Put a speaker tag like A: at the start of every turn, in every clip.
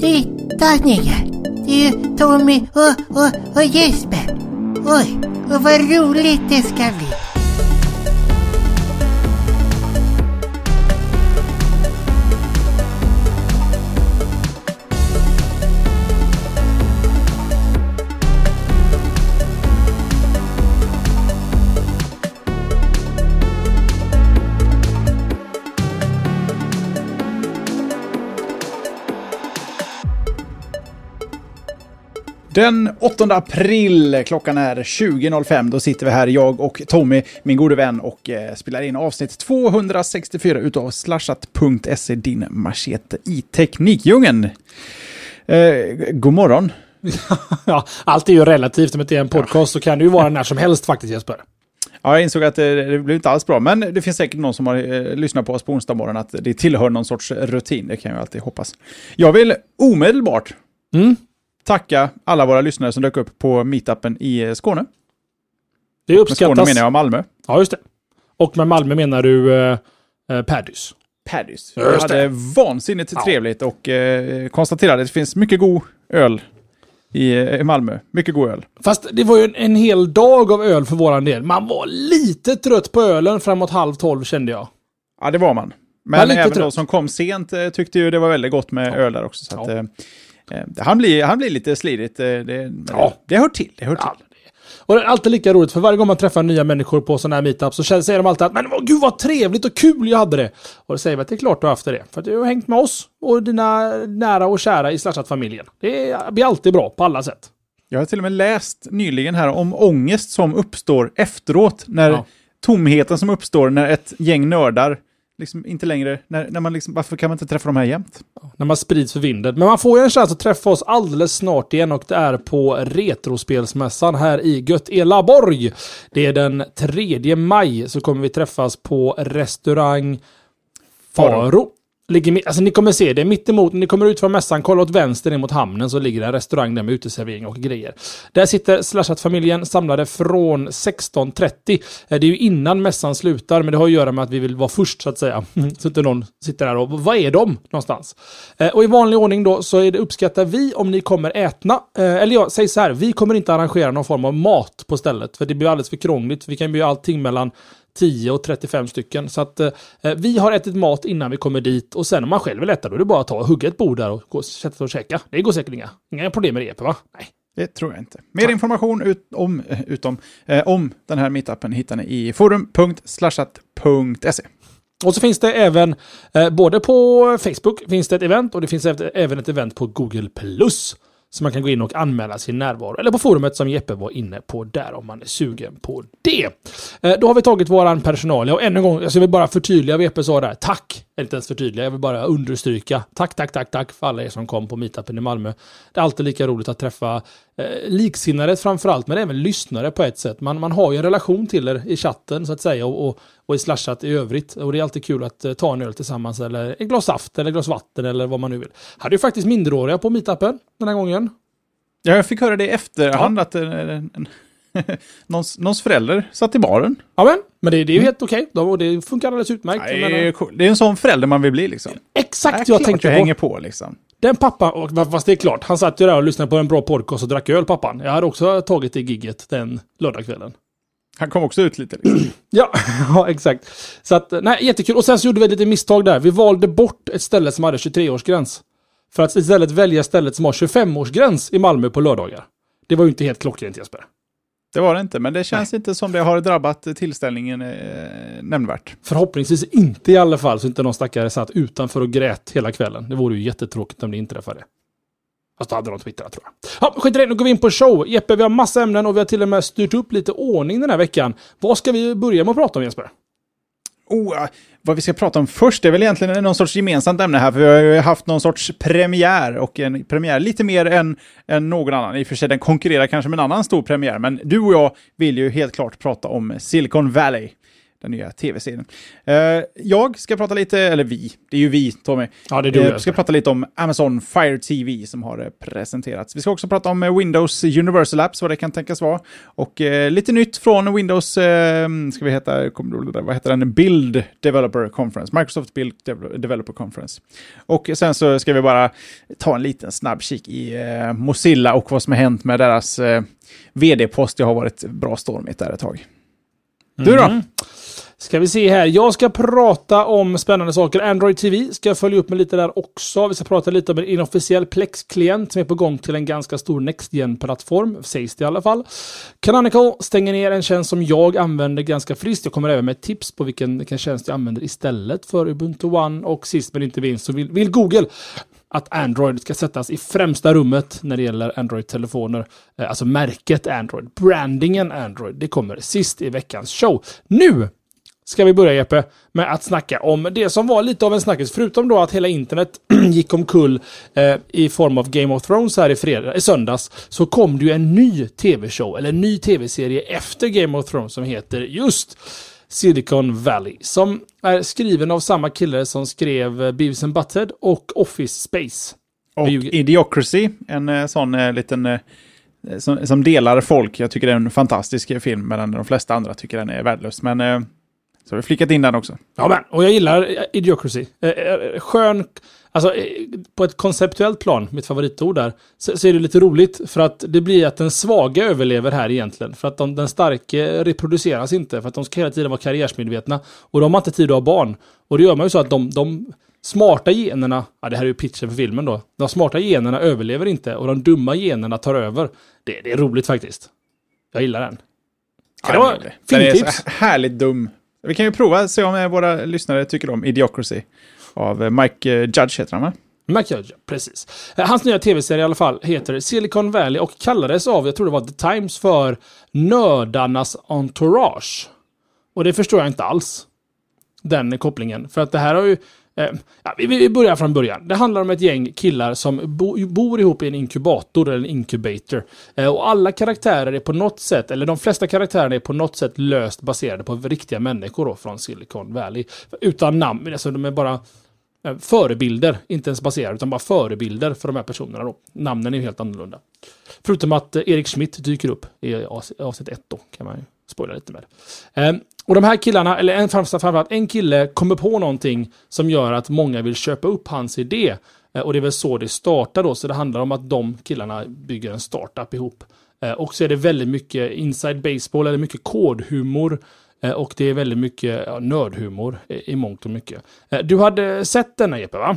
A: Titta ner! Det är Tommy och, och, och Jesper. Oj, och vad roligt det
B: Den 8 april, klockan är 20.05, då sitter vi här, jag och Tommy, min gode vän, och eh, spelar in avsnitt 264 utav slashat.se, din machete i Teknikdjungeln. Eh, god morgon.
C: ja, allt är ju relativt, om det är en podcast så kan det ju vara när som helst faktiskt Jesper.
B: Ja, jag insåg att det, det blev inte alls bra, men det finns säkert någon som har eh, lyssnat på oss på onsdag morgon att det tillhör någon sorts rutin, det kan jag alltid hoppas. Jag vill omedelbart
C: Mm.
B: Tacka alla våra lyssnare som dök upp på meetupen i eh, Skåne.
C: Det
B: Med Skåne
C: uppskattas.
B: menar jag Malmö.
C: Ja, just det. Och med Malmö menar du eh, eh, Paddys.
B: Paddys. Vi hade
C: det.
B: vansinnigt
C: Ja.
B: trevligt och eh, konstaterade att det finns mycket god öl i, eh, i Malmö. Mycket god öl.
C: Fast det var ju en, en hel dag av öl för våran del. Man var lite trött på ölen framåt halv tolv kände jag.
B: Ja, det var man. Men även de som kom sent eh, tyckte ju det var väldigt gott med öl där också. Så
C: Ja.
B: att, eh, eh, han, blir, han blir lite slidigt. Eh, det,
C: Ja.
B: det, hör till. Det hör till.
C: Ja, Och det är alltid lika roligt, för varje gång man träffar nya människor på sådana här meetups så säger de alltid att men gud vad trevligt och kul jag hade det. Och då säger vi att det är klart du har haft det. För att du har hängt med oss och dina nära och kära i Slashat-familjen. Det är- blir alltid bra på alla sätt.
B: Jag har till och med läst nyligen här om ångest som uppstår efteråt. När
C: Ja.
B: tomheten som uppstår när ett gäng nördar liksom inte längre, när, när man liksom, varför kan man inte träffa de här jämt?
C: När man sprids för vinden. Men man får ju en chans att träffa oss alldeles snart igen och det är på Retrospelsmässan här i Götelaborg. Det är den 3 maj så kommer vi träffas på restaurang Faro. Ligger, alltså ni kommer se det mitt emot, när ni kommer ut från mässan, kolla åt vänster ner mot hamnen så ligger det en restaurang där med uteservering och grejer. Där sitter Slashat-familjen samlade från 16.30. Eh, det är ju innan mässan slutar, men det har att göra med att vi vill vara först så att säga. Så inte någon sitter där och vad är de någonstans? Eh, och i vanlig ordning då så är det uppskattar vi om ni kommer ätna. Eh, eller jag säger så här, vi kommer inte arrangera någon form av mat på stället, för det blir alldeles för krångligt. Vi kan bjuda allting mellan 10 och 35 stycken. Så att eh, vi har ätit mat innan vi kommer dit och sen om man själv vill äta då är det bara att ta och hugga ett bord där och gå, sätta sig och käka. Det går säkert inga, inga problem med det, va? Nej.
B: Det tror jag inte. Mer information ut, om, eh, utom, eh, om den här meetupen hittar ni i forum.slashat.se.
C: Och så finns det även, eh, både på Facebook finns det ett event och det finns äv- även ett event på Google+. Plus. Så man kan gå in och anmäla sin närvaro. Eller på forumet som Jeppe var inne på där om man är sugen på det. Eh, då har vi tagit våran personal. Och ännu en gång, alltså jag vill bara förtydliga vad Jeppe sa där. Tack! Eller inte ens förtydliga, jag vill bara understryka. Tack, tack, tack, tack för alla er som kom på meetupen i Malmö. Det är alltid lika roligt att träffa eh, liksinnade framförallt, men även lyssnare på ett sätt. Man, man har ju en relation till er i chatten så att säga och, och, och i slashat i övrigt. Och det är alltid kul att eh, ta en öl tillsammans eller ett glas saft eller ett glas vatten eller vad man nu vill. Hade ju faktiskt minderåriga på meetupen den här gången.
B: Ja, jag fick höra det i efterhand att eh, en, någons, någons förälder satt i baren.
C: Ja men, men det, det är ju helt okej. Okay. Och det funkar alldeles utmärkt. Jag
B: Det är, cool. det är en sån förälder man vill bli liksom.
C: exakt
B: Ja,
C: jag
B: klart
C: tänkte
B: jag
C: på.
B: hänger på liksom.
C: Den pappa, och fast det är klart, han satt ju där och lyssnade på en bra podcast och drack öl pappan. Jag hade också tagit det gigget den lördagskvällen.
B: Han kom också ut lite. Liksom.
C: Ja, ja, exakt. Så att, nej, jättekul. Och sen så gjorde vi ett litet misstag där. Vi valde bort ett ställe som hade 23-årsgräns. För att istället välja stället som har 25-årsgräns i Malmö på lördagar. Det var ju inte helt klockrent Jesper.
B: Det var det inte, men det känns inte som det har drabbat tillställningen eh, nämnvärt.
C: Förhoppningsvis inte i alla fall, så inte någon stackare satt utanför och grät hela kvällen. Det vore ju jättetråkigt om det inträffade. Fast då hade de twittrat tror jag. Ja, skit i det, nu går vi in på show. Jeppe, vi har massa ämnen och vi har till och med styrt upp lite ordning den här veckan. Vad ska vi börja med att prata om Jesper?
B: Oh, vad vi ska prata om först är väl egentligen någon sorts gemensamt ämne här, för vi har ju haft någon sorts premiär och en premiär lite mer än, än någon annan. I och för sig, den konkurrerar kanske med en annan stor premiär, men du och jag vill ju helt klart prata om Silicon Valley den nya tv-serien. Eh, jag ska prata lite, eller vi, det är ju vi Tommy.
C: Ja, det är du.
B: Eh,
C: jag
B: ska prata lite om Amazon Fire TV som har eh, presenterats. Vi ska också prata om Windows Universal Apps, vad det kan tänkas vara. Och lite nytt från Windows, ska vi heta, vad heter den? Build Developer Conference. Microsoft Build Dev- Developer Conference. Och sen så ska vi bara ta en liten snabb kik i Mozilla och vad som har hänt med deras vd-post. Det har varit bra stormigt där ett tag. Du då?
C: Mhm. Ska vi se här. Jag ska prata om spännande saker. Android TV ska jag följa upp med lite där också. Vi ska prata lite om en inofficiell Plex-klient som är på gång till en ganska stor Next-gen-plattform, sägs det i alla fall. Canonical stänger ner en tjänst som jag använder ganska friskt. Jag kommer även med tips på vilken, vilken tjänst jag använder istället för Ubuntu One. Och sist men inte minst så vill, vill Google att Android ska sättas i främsta rummet när det gäller Android-telefoner. Eh, alltså märket Android, brandingen Android. Det kommer sist i veckans show. Nu ska vi börja Jeppe med att snacka om det som var lite av en snackis. Förutom då att hela internet gick omkull eh, i form av Game of Thrones här i, fredag, i söndags. Så kom det ju en ny tv-show, eller en ny tv-serie efter Game of Thrones som heter just Silicon Valley. Som är skriven av samma kille som skrev eh, Beavis and Butthead och Office Space.
B: Och. Idiocracy, en eh, sån eh, liten... eh, som, som delar folk. Jag tycker det är en fantastisk film, medan de flesta andra tycker den är värdelös. Men så har vi flickat in den också.
C: Ja, men, och jag gillar eh, Idiocracy. Eh, eh, skön, alltså på ett konceptuellt plan, mitt favoritord där, så, så är det lite roligt för att det blir att den svaga överlever här egentligen. För att de, den starke reproduceras inte, för att de ska hela tiden vara karriärsmedvetna. Och de har inte tid att ha barn. Och det gör man ju så att de, de smarta generna, ja det här är ju pitchen för filmen då, de smarta generna överlever inte och de dumma generna tar över. Det, det är roligt faktiskt. Jag gillar den. Kan det
B: är
C: filmtips?
B: så härligt dum. Vi kan ju prova se om eh, våra lyssnare tycker om Idiocracy. Av eh, Mike eh, Judge heter han va?
C: Mike Judge, precis. Hans nya tv-serie i alla fall heter Silicon Valley och kallades av, jag tror det var The Times, för Nördarnas Entourage. Och det förstår jag inte alls. Den kopplingen. För att det här har ju... Eh, ja, vi, börjar från början. Det handlar om ett gäng killar som bo, bor ihop i en inkubator, eller en incubator. Eh, och alla karaktärer är på något sätt, eller de flesta karaktärerna är på något sätt löst baserade på riktiga människor då, från Silicon Valley. Utan namn, alltså de är bara eh, förebilder, inte ens baserade, utan bara förebilder för de här personerna då. Namnen är ju helt annorlunda. Förutom att Erik Schmidt dyker upp i avsnitt ett då, kan man ju spoila lite med. Eh, och de här killarna, eller en, framför- framförallt en kille, kommer på någonting som gör att många vill köpa upp hans idé. Eh, och det är väl så det startar då, så det handlar om att de killarna bygger en startup ihop. Eh, och så är det väldigt mycket inside baseball, eller mycket kodhumor. Eh, och det är väldigt mycket ja, nördhumor i, i mångt och mycket. Eh, du hade sett denna Jeppe, va?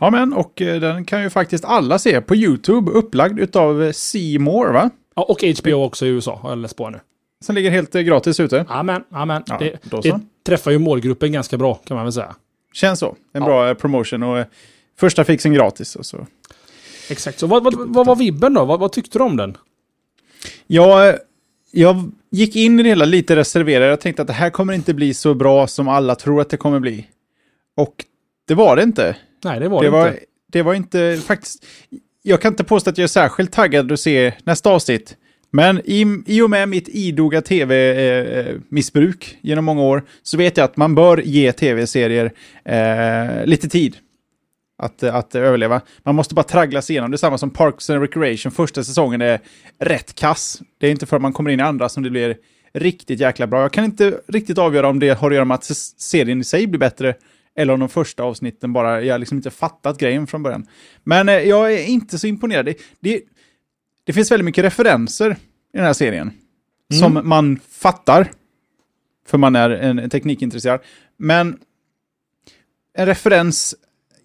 B: Ja men, och eh, den kan ju faktiskt alla se på YouTube, upplagd utav eh, C More va?
C: Ja, och HBO också i USA, har jag läst på nu.
B: Som ligger helt eh, gratis ute.
C: Amen, amen.
B: Ja,
C: det, det träffar ju målgruppen ganska bra, kan man väl säga.
B: Känns så. En
C: Ja.
B: bra eh, promotion och eh, första fixen gratis. Och så.
C: Exakt. Så vad, vad, vad var vibben då? Vad, vad tyckte du om den?
B: Jag, jag gick in i det hela lite reserverad. Jag tänkte att det här kommer inte bli så bra som alla tror att det kommer bli. Och det var det inte.
C: Nej, det var
B: Det
C: det,
B: var,
C: inte.
B: det var inte faktiskt... Jag kan inte påstå att jag är särskilt taggad att se nästa avsnitt. Men i, i och med mitt idoga tv-missbruk eh, eh, genom många år så vet jag att man bör ge tv-serier eh, lite tid att, eh, att överleva. Man måste bara traggla sig igenom. Det är samma som Parks and Recreation. Första säsongen är rätt kass. Det är inte förrän man kommer in i andra som det blir riktigt jäkla bra. Jag kan inte riktigt avgöra om det har att göra med att serien i sig blir bättre eller om de första avsnitten bara, jag har liksom inte fattat grejen från början. Men eh, jag är inte så imponerad. Det, det, det finns väldigt mycket referenser i den här serien. Som man fattar. För man är en, teknikintresserad. Men en referens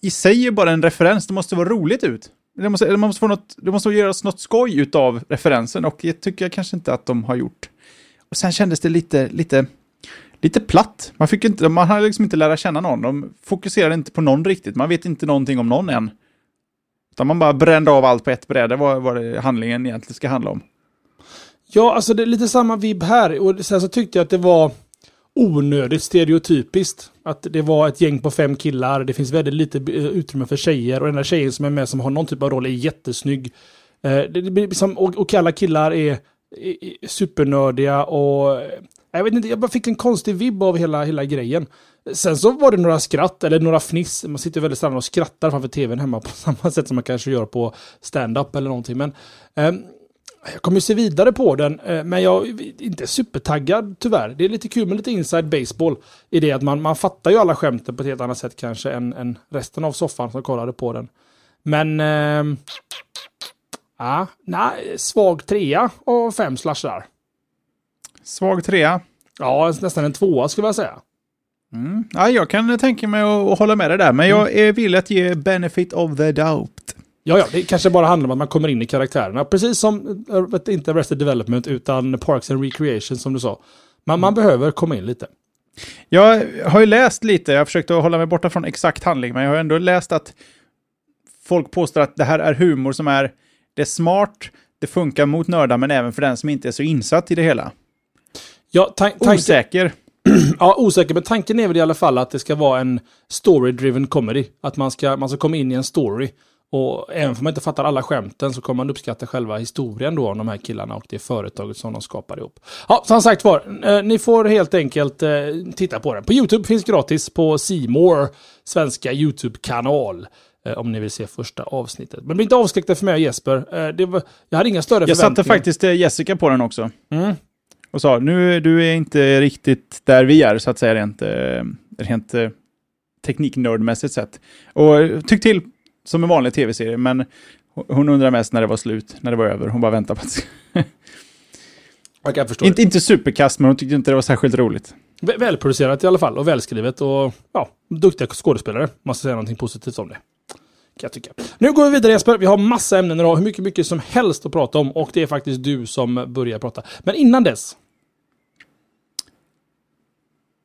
B: i sig är bara en referens. Det måste vara roligt ut. Det måste, det måste, få något, det måste göras något skoj utav referensen och det tycker jag kanske inte att de har gjort. Och sen kändes det lite, lite, lite platt. Man, fick inte, man hade liksom inte lära känna någon. De fokuserade inte på någon riktigt. Man vet inte någonting om någon än. Utan man bara brände av allt på ett bräde vad, vad det handlingen egentligen ska handla om.
C: Ja, alltså det är lite samma vibb här. Och sen så tyckte jag att det var onödigt stereotypiskt. Att det var ett gäng på fem killar, det finns väldigt lite eh, utrymme för tjejer och den där tjejen som är med som har någon typ av roll är jättesnygg. Eh, det, blir liksom, och, alla killar är, supernördiga och eh, Jag vet inte, jag bara fick en konstig vibb av hela, hela grejen. Sen så var det några skratt, eller några fniss. Man sitter väldigt sällan och skrattar framför tvn hemma på samma sätt som man kanske gör på stand-up eller någonting. Men eh, jag kommer se vidare på den, eh, men jag är inte supertaggad tyvärr. Det är lite kul med lite inside baseball i det att man, man fattar ju alla skämten på ett helt annat sätt kanske än, än resten av soffan som kollade på den. Men... Eh, ja, nej, svag trea och fem slashar.
B: Svag trea.
C: Ja, nästan en tvåa skulle jag säga.
B: Mm. Ja, jag kan tänka mig att hålla med dig där, men jag är villig att ge benefit of the doubt.
C: Ja, ja, det kanske bara handlar om att man kommer in i karaktärerna. Precis som, äh, inte Arrested Development, utan Parks and Recreation som du sa. Man, man behöver komma in lite.
B: Jag har ju läst lite, jag har försökt att hålla mig borta från exakt handling, men jag har ändå läst att folk påstår att det här är humor som är, det är smart, det funkar mot nördar, men även för den som inte är så insatt i det hela.
C: Ja, tan-
B: Osäker.
C: ja, osäker, men tanken är väl i alla fall att det ska vara en story-driven comedy. Att man ska, man ska komma in i en story. Och även om man inte fattar alla skämten så kommer man uppskatta själva historien då om de här killarna och det företaget som de skapar ihop. Ja, som sagt var, eh, ni får helt enkelt eh, titta på den. På YouTube finns gratis på Simor svenska YouTube-kanal. Eh, om ni vill se första avsnittet. Men bli inte avskräckta för mig och Jesper. Var, jag hade inga större
B: jag
C: förväntningar.
B: Jag satte faktiskt Jessica på den också.
C: Mm.
B: Och sa, nu du är inte riktigt där vi är, så att säga, rent, rent tekniknördmässigt sett. Och tyck till som en vanlig tv-serie, men hon undrar mest när det var slut, när det var över. Hon bara väntar på att...
C: Jag kan förstå
B: inte, inte superkast, men hon tyckte inte det var särskilt roligt.
C: Välproducerat i alla fall och välskrivet och ja, duktiga skådespelare. Måste säga någonting positivt om det. Kan jag tycka. Nu går vi vidare Jesper. Vi har massa ämnen idag, hur mycket, mycket som helst att prata om och det är faktiskt du som börjar prata. Men innan dess.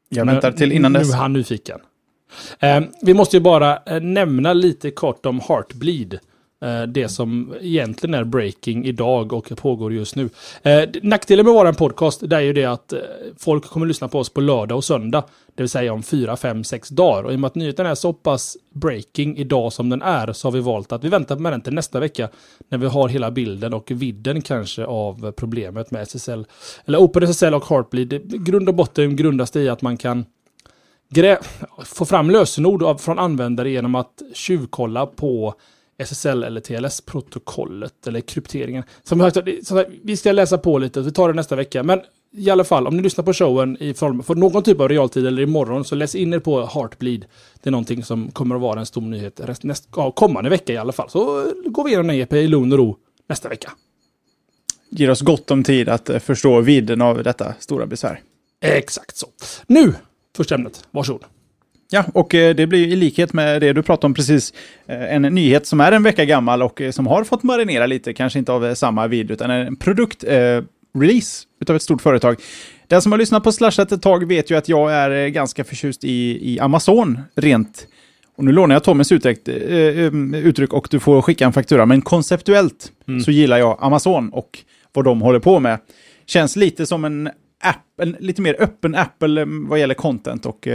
B: Jag väntar till innan dess.
C: Nu är han nyfiken. Eh, vi måste ju bara eh, nämna lite kort om Heartbleed. Eh, det som egentligen är breaking idag och pågår just nu. Eh, nackdelen med vår podcast det är ju det att eh, folk kommer lyssna på oss på lördag och söndag. Det vill säga om fyra, fem, sex dagar. Och i och med att nyheten är så pass breaking idag som den är så har vi valt att vi väntar med den till nästa vecka. När vi har hela bilden och vidden kanske av problemet med SSL. Eller OpenSSL och Heartbleed. I grund och botten grundas det i att man kan grä få fram lösenord från användare genom att tjuvkolla på SSL eller TLS-protokollet eller krypteringen. Som sagt, vi ska läsa på lite, vi tar det nästa vecka. Men i alla fall, om ni lyssnar på showen i form, för någon typ av realtid eller imorgon, så läs in er på Heartbleed. Det är någonting som kommer att vara en stor nyhet rest, näst, ja, kommande vecka i alla fall. Så går vi igenom EP i lugn och ro nästa vecka.
B: Ger oss gott om tid att eh, förstå vidden av detta stora besvär.
C: Exakt så. Nu första ämnet. Varsågod.
B: Ja, och eh, det blir i likhet med det du pratade om precis, eh, en nyhet som är en vecka gammal och eh, som har fått marinera lite, kanske inte av samma vid, utan en produktrelease utav ett stort företag. Den som har lyssnat på Slashat ett tag vet ju att jag är ganska förtjust i, i Amazon, rent och nu lånar jag Tommys uttryck, uttryck och du får skicka en faktura, men konceptuellt mm. så gillar jag Amazon och vad de håller på med. Känns lite som en app, en lite mer öppen Apple vad gäller content och,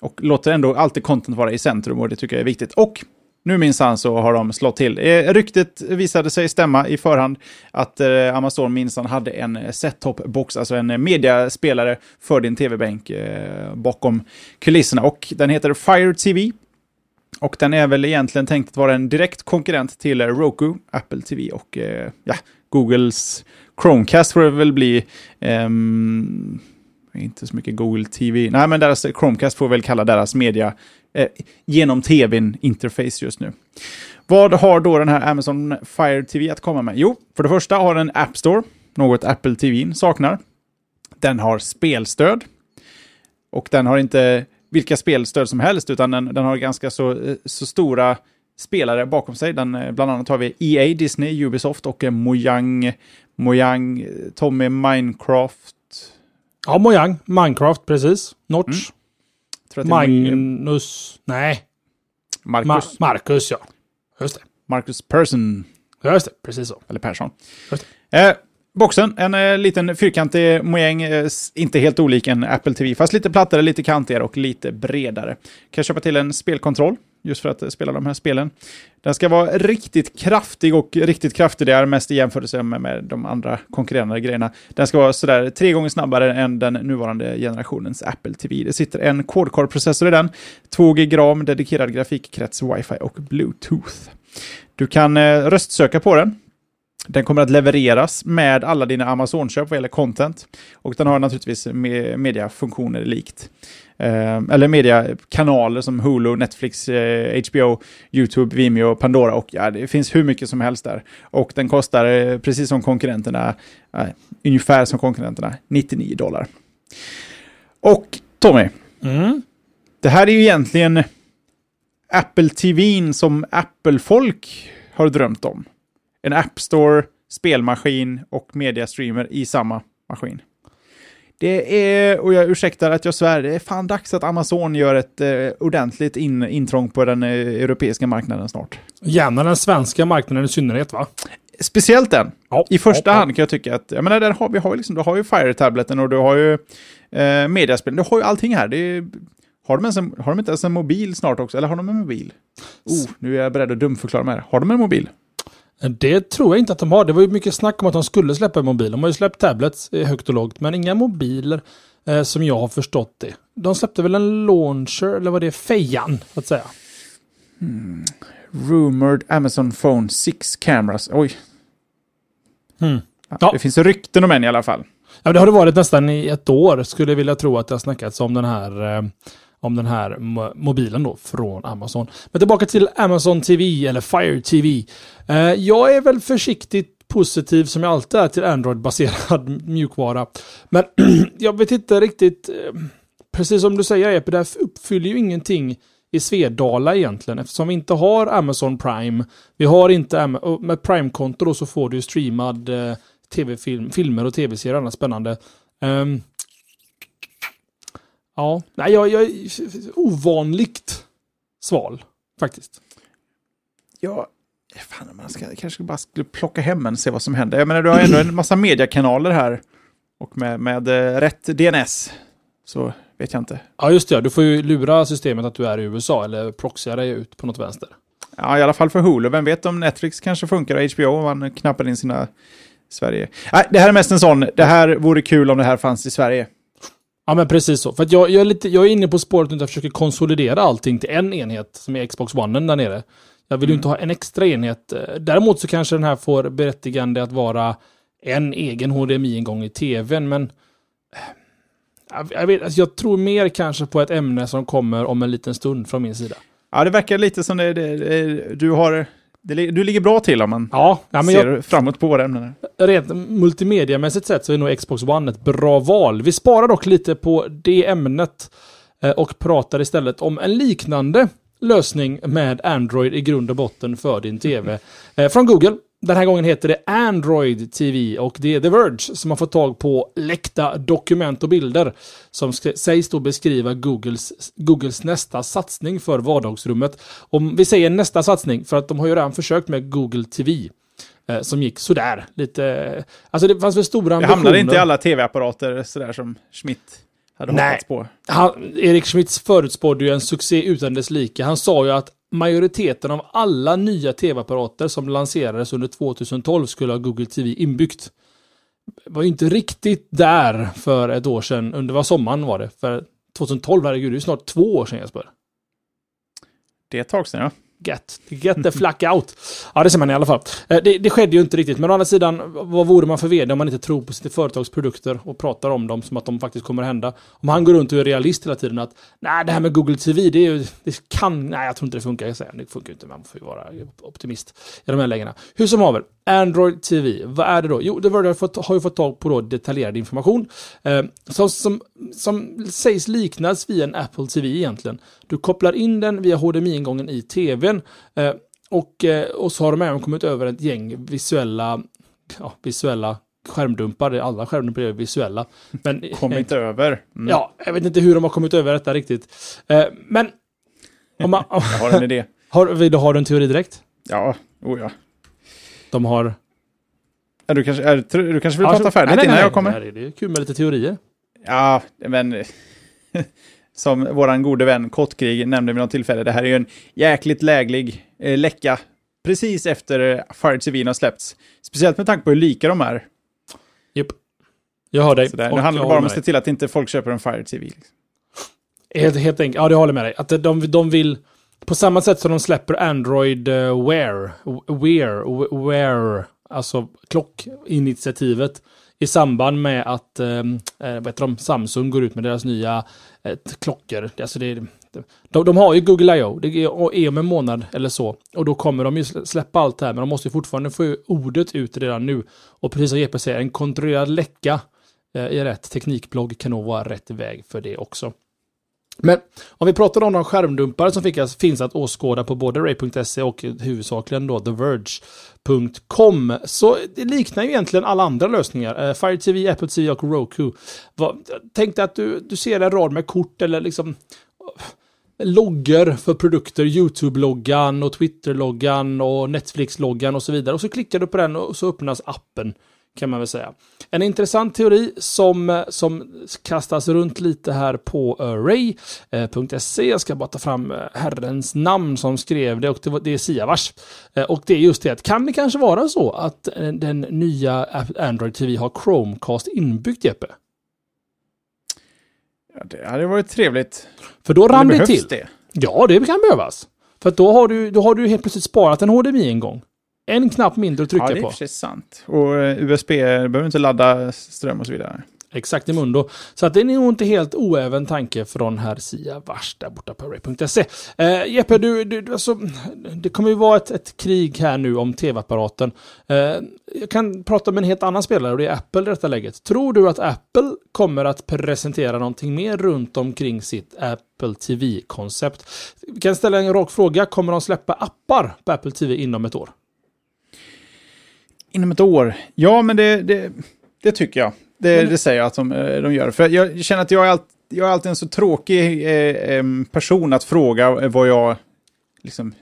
B: och låter ändå alltid content vara i centrum och det tycker jag är viktigt. Och nu minsann så har de slått till. Eh, ryktet visade sig stämma i förhand att eh, Amazon minsann hade en set-top-box, alltså en mediaspelare för din tv-bänk eh, bakom kulisserna. Och den heter Fire TV. Och den är väl egentligen tänkt att vara en direkt konkurrent till Roku, Apple TV och eh, ja, Googles Chromecast får det väl bli. Um, inte så mycket Google TV. Nej, men deras Chromecast får väl kalla deras media eh, genom tvn interface just nu. Vad har då den här Amazon Fire TV att komma med? Jo, för det första har den App Store, något Apple TV saknar. Den har spelstöd. Och den har inte vilka spelstöd som helst, utan den, den har ganska så, eh, så stora spelare bakom sig. Den, eh, bland annat har vi EA, Disney, Ubisoft och eh, Mojang, Mojang, Tommy Minecraft.
C: Ja, Mojang, Minecraft, precis. Notch. Mm. Magnus, nej.
B: Marcus.
C: Ma Marcus, ja. Just det.
B: Marcus Persson.
C: Just det, precis så.
B: Eller Persson. Just det. Eh, Boxen, en eh, liten fyrkantig mojäng, eh, inte helt olik en Apple TV, fast lite plattare, lite kantigare och lite bredare. Kan köpa till en spelkontroll, just för att eh, spela de här spelen. Den ska vara riktigt kraftig och riktigt kraftig, det är mest i jämförelse med, med de andra konkurrerande grejerna. Den ska vara sådär tre gånger snabbare än den nuvarande generationens Apple TV. Det sitter en quad-core-processor i den, 2 GB ram, dedikerad grafikkrets, wifi och bluetooth. Du kan eh, röstsöka på den. Den kommer att levereras med alla dina Amazon-köp vad gäller content. Och den har naturligtvis me mediafunktioner likt. Eh, eller mediakanaler som Hulu, Netflix, eh, HBO, YouTube, Vimeo, Pandora och ja, det finns hur mycket som helst där. Och den kostar, eh, precis som konkurrenterna, eh, ungefär som konkurrenterna, 99 dollar. Och Tommy,
C: Mm.
B: det här är ju egentligen Apple TVn som Apple-folk har drömt om. En App Store, spelmaskin och mediastreamer i samma maskin. Det är, och jag ursäktar att jag svär, det är fan dags att Amazon gör ett eh, ordentligt in, intrång på den eh, europeiska marknaden snart.
C: Gärna den svenska marknaden i synnerhet va?
B: Speciellt den.
C: Ja.
B: I första
C: ja,
B: hand kan jag tycka att, jag menar, där har, vi har liksom, du har ju Fire-tableten och du har ju eh, mediaspel, du har ju allting här. Är, har, de ens en, har de inte ens en mobil snart också? Eller har de en mobil? Oh, nu är jag beredd att dumförklara mig här. Har de en mobil?
C: Det tror jag inte att de har. Det var ju mycket snack om att de skulle släppa en mobil. De har ju släppt tablets eh, högt och lågt, men inga mobiler eh, som jag har förstått det. De släppte väl en launcher, eller vad det fejan, så att säga.
B: Rumored Amazon Phone 6 cameras. Oj.
C: Mm.
B: Ja,
C: Ja.
B: Det finns rykten om en i alla fall.
C: Ja, det har det varit nästan i ett år, skulle jag vilja tro att det har snackats om den här, eh, om den här mobilen då från Amazon. Men tillbaka till Amazon TV, eller Fire TV. Eh, jag är väl försiktigt positiv som jag alltid är till Android-baserad mjukvara. Men jag vet inte riktigt, eh, precis som du säger Epe, det här uppfyller ju ingenting i Svedala egentligen eftersom vi inte har Amazon Prime. Vi har inte, med Prime-konto då så får du ju streamad eh, tv-film, filmer och tv-serier och annat spännande. Ehm, ja, nej, jag, jag är ovanligt sval faktiskt.
B: Ja, fan, man ska, kanske bara skulle plocka hem en och se vad som händer. Jag menar, du har ändå en massa mediekanaler här. Och med, med eh, rätt DNS så vet jag inte.
C: Ja, just det. Du får ju lura systemet att du är i USA eller proxya dig ut på något vänster.
B: Ja, i alla fall för Hulu. Vem vet om Netflix kanske funkar och HBO om man knappar in sina Sverige. Nej, det här är mest en sån. Det här vore kul om det här fanns i Sverige.
C: Ja, men precis så. För att jag, jag, är lite, jag är inne på spåret nu att jag försöker konsolidera allting till en enhet som är Xbox One där nere. Jag vill ju inte ha en extra enhet. Eh, Däremot så kanske den här får berättigande att vara en egen HDMI-ingång i tvn, men eh, jag, jag, vet, alltså jag tror mer kanske på ett ämne som kommer om en liten stund från min sida.
B: Ja, det verkar lite som det, det, det du har... Det, du ligger bra till om man
C: Ja, ja men jag,
B: ser framåt på våra ämnen. här.
C: rent multimediamässigt sett så är nog Xbox One ett bra val. Vi sparar dock lite på det ämnet eh, och pratar istället om en liknande lösning med Android i grund och botten för din TV. Eh, Från Google. Den här gången heter det Android TV och det är The Verge som har fått tag på läckta dokument och bilder som sägs då beskriva Googles, Googles nästa satsning för vardagsrummet. Om vi säger nästa satsning för att de har ju redan försökt med Google TV eh, som gick sådär. Lite, alltså det fanns väl stora
B: Det
C: ambitioner.
B: hamnade inte i alla tv-apparater sådär som Schmidt hade
C: Nej.
B: hoppats på.
C: Han, Erik Schmitz förutspådde ju en succé utan dess like. Han sa ju att majoriteten av alla nya tv-apparater som lanserades under 2012 skulle ha Google TV inbyggt. Det Var ju inte riktigt där för ett år sedan. Under vad sommaren var det? För 2012, herregud, det är ju snart två år sedan Jesper.
B: Det är ett tag sedan, ja.
C: Get, get the flack out. Ja, det ser man i alla fall. Eh, det, det skedde ju inte riktigt, men å andra sidan, vad vore man för vd om man inte tror på sitt företags produkter och pratar om dem som att de faktiskt kommer att hända? Om han går runt och är realist hela tiden att nej, det här med Google TV, det, är det kan, nej, jag tror inte det funkar. Jag säger, det funkar ju inte, man får ju vara optimist i de här lägena. Hur som haver, Android TV, vad är det då? Jo, The Verge har, fått, har ju fått tag på då detaljerad information eh, som, som, som sägs liknas vid en Apple TV egentligen. Du kopplar in den via HDMI-ingången i TV eh, och, eh, och så har de även kommit över ett gäng visuella, ja, visuella skärmdumpar. Alla skärmdumpar är visuella. Men,
B: Kom inte över. Mm.
C: Ja, jag vet inte hur de har kommit över detta riktigt. Eh, men om man,
B: Jag har en idé.
C: har, vill du ha en teori direkt?
B: Ja, oh ja.
C: De har...
B: Ja, du, kanske, är, du kanske vill
C: Ja,
B: prata färdigt
C: nej, nej,
B: innan
C: nej,
B: jag kommer?
C: nej, Det är kul med lite teorier.
B: Ja, men som våran gode vän Kottkrig nämnde vid något tillfälle, det här är ju en jäkligt läglig eh, läcka precis efter eh, Fire TV har släppts. Speciellt med tanke på hur lika de är.
C: Japp. Jag hör dig.
B: Nu handlar det bara om att se till att inte folk köper en Fire TV. Liksom.
C: dig. Helt, helt enkelt. Ja, det håller med dig. Att de, de vill... På samma sätt som de släpper Android uh, Wear, Wear, Wear, alltså klockinitiativet i samband med att ehm, eh, vad heter de? Samsung går ut med deras nya eh, klockor. Alltså det, de, de har ju Google I.O. Det är om en månad eller så. Och då kommer de ju släppa allt det här. Men de måste ju fortfarande få ordet ut redan nu. Och precis som JP säger, en kontrollerad läcka eh, i rätt teknikblogg kan nog vara rätt väg för det också. Men om vi pratar om de skärmdumpar som fick- finns att åskåda på både Ray.se och huvudsakligen då TheVerge.com så det liknar ju egentligen alla andra lösningar. Eh, Fire TV, Apple TV och Roku. Tänk dig att du, du ser en rad med kort eller liksom eh, loggor för produkter, YouTube-loggan och Twitter-loggan och Netflix-loggan och så vidare. Och så klickar du på den och så öppnas appen, kan man väl säga. En intressant teori som, som kastas runt lite här på array.se. Jag ska bara ta fram eh, herrens namn som skrev det och det, var, det är Siavars. Eh, Och det är just det att kan det kanske vara så att eh, den nya Android TV har Chromecast inbyggt, Jeppe?
B: Ja, det hade varit trevligt.
C: För då rann det
B: behövs
C: till.
B: det?
C: Ja, det kan behövas. För då har du, då har du helt plötsligt sparat en HDMI en gång. En knapp mindre att
B: Ja,
C: trycka
B: det är
C: på.
B: sig sant. Och eh, USB behöver inte ladda ström och så vidare.
C: Exakt i mundo. Så att det är nog inte helt oäven tanke från herr Sia Vars där borta på array.se. Eh, Jeppe, du, du, du, alltså, det kommer ju vara ett, ett krig här nu om tv-apparaten. Eh, jag kan prata med en helt annan spelare och det är Apple i detta läget. Tror du att Apple kommer att presentera någonting mer runt omkring sitt Apple TV-koncept? Vi kan ställa en rak fråga. Kommer de släppa appar på Apple TV inom ett år?
B: Inom ett år? Ja, men det, det, det tycker jag. Det, det säger jag att de, eh, de gör. För jag känner att jag är, allt, jag är alltid en så tråkig eh, person att fråga vad jag liksom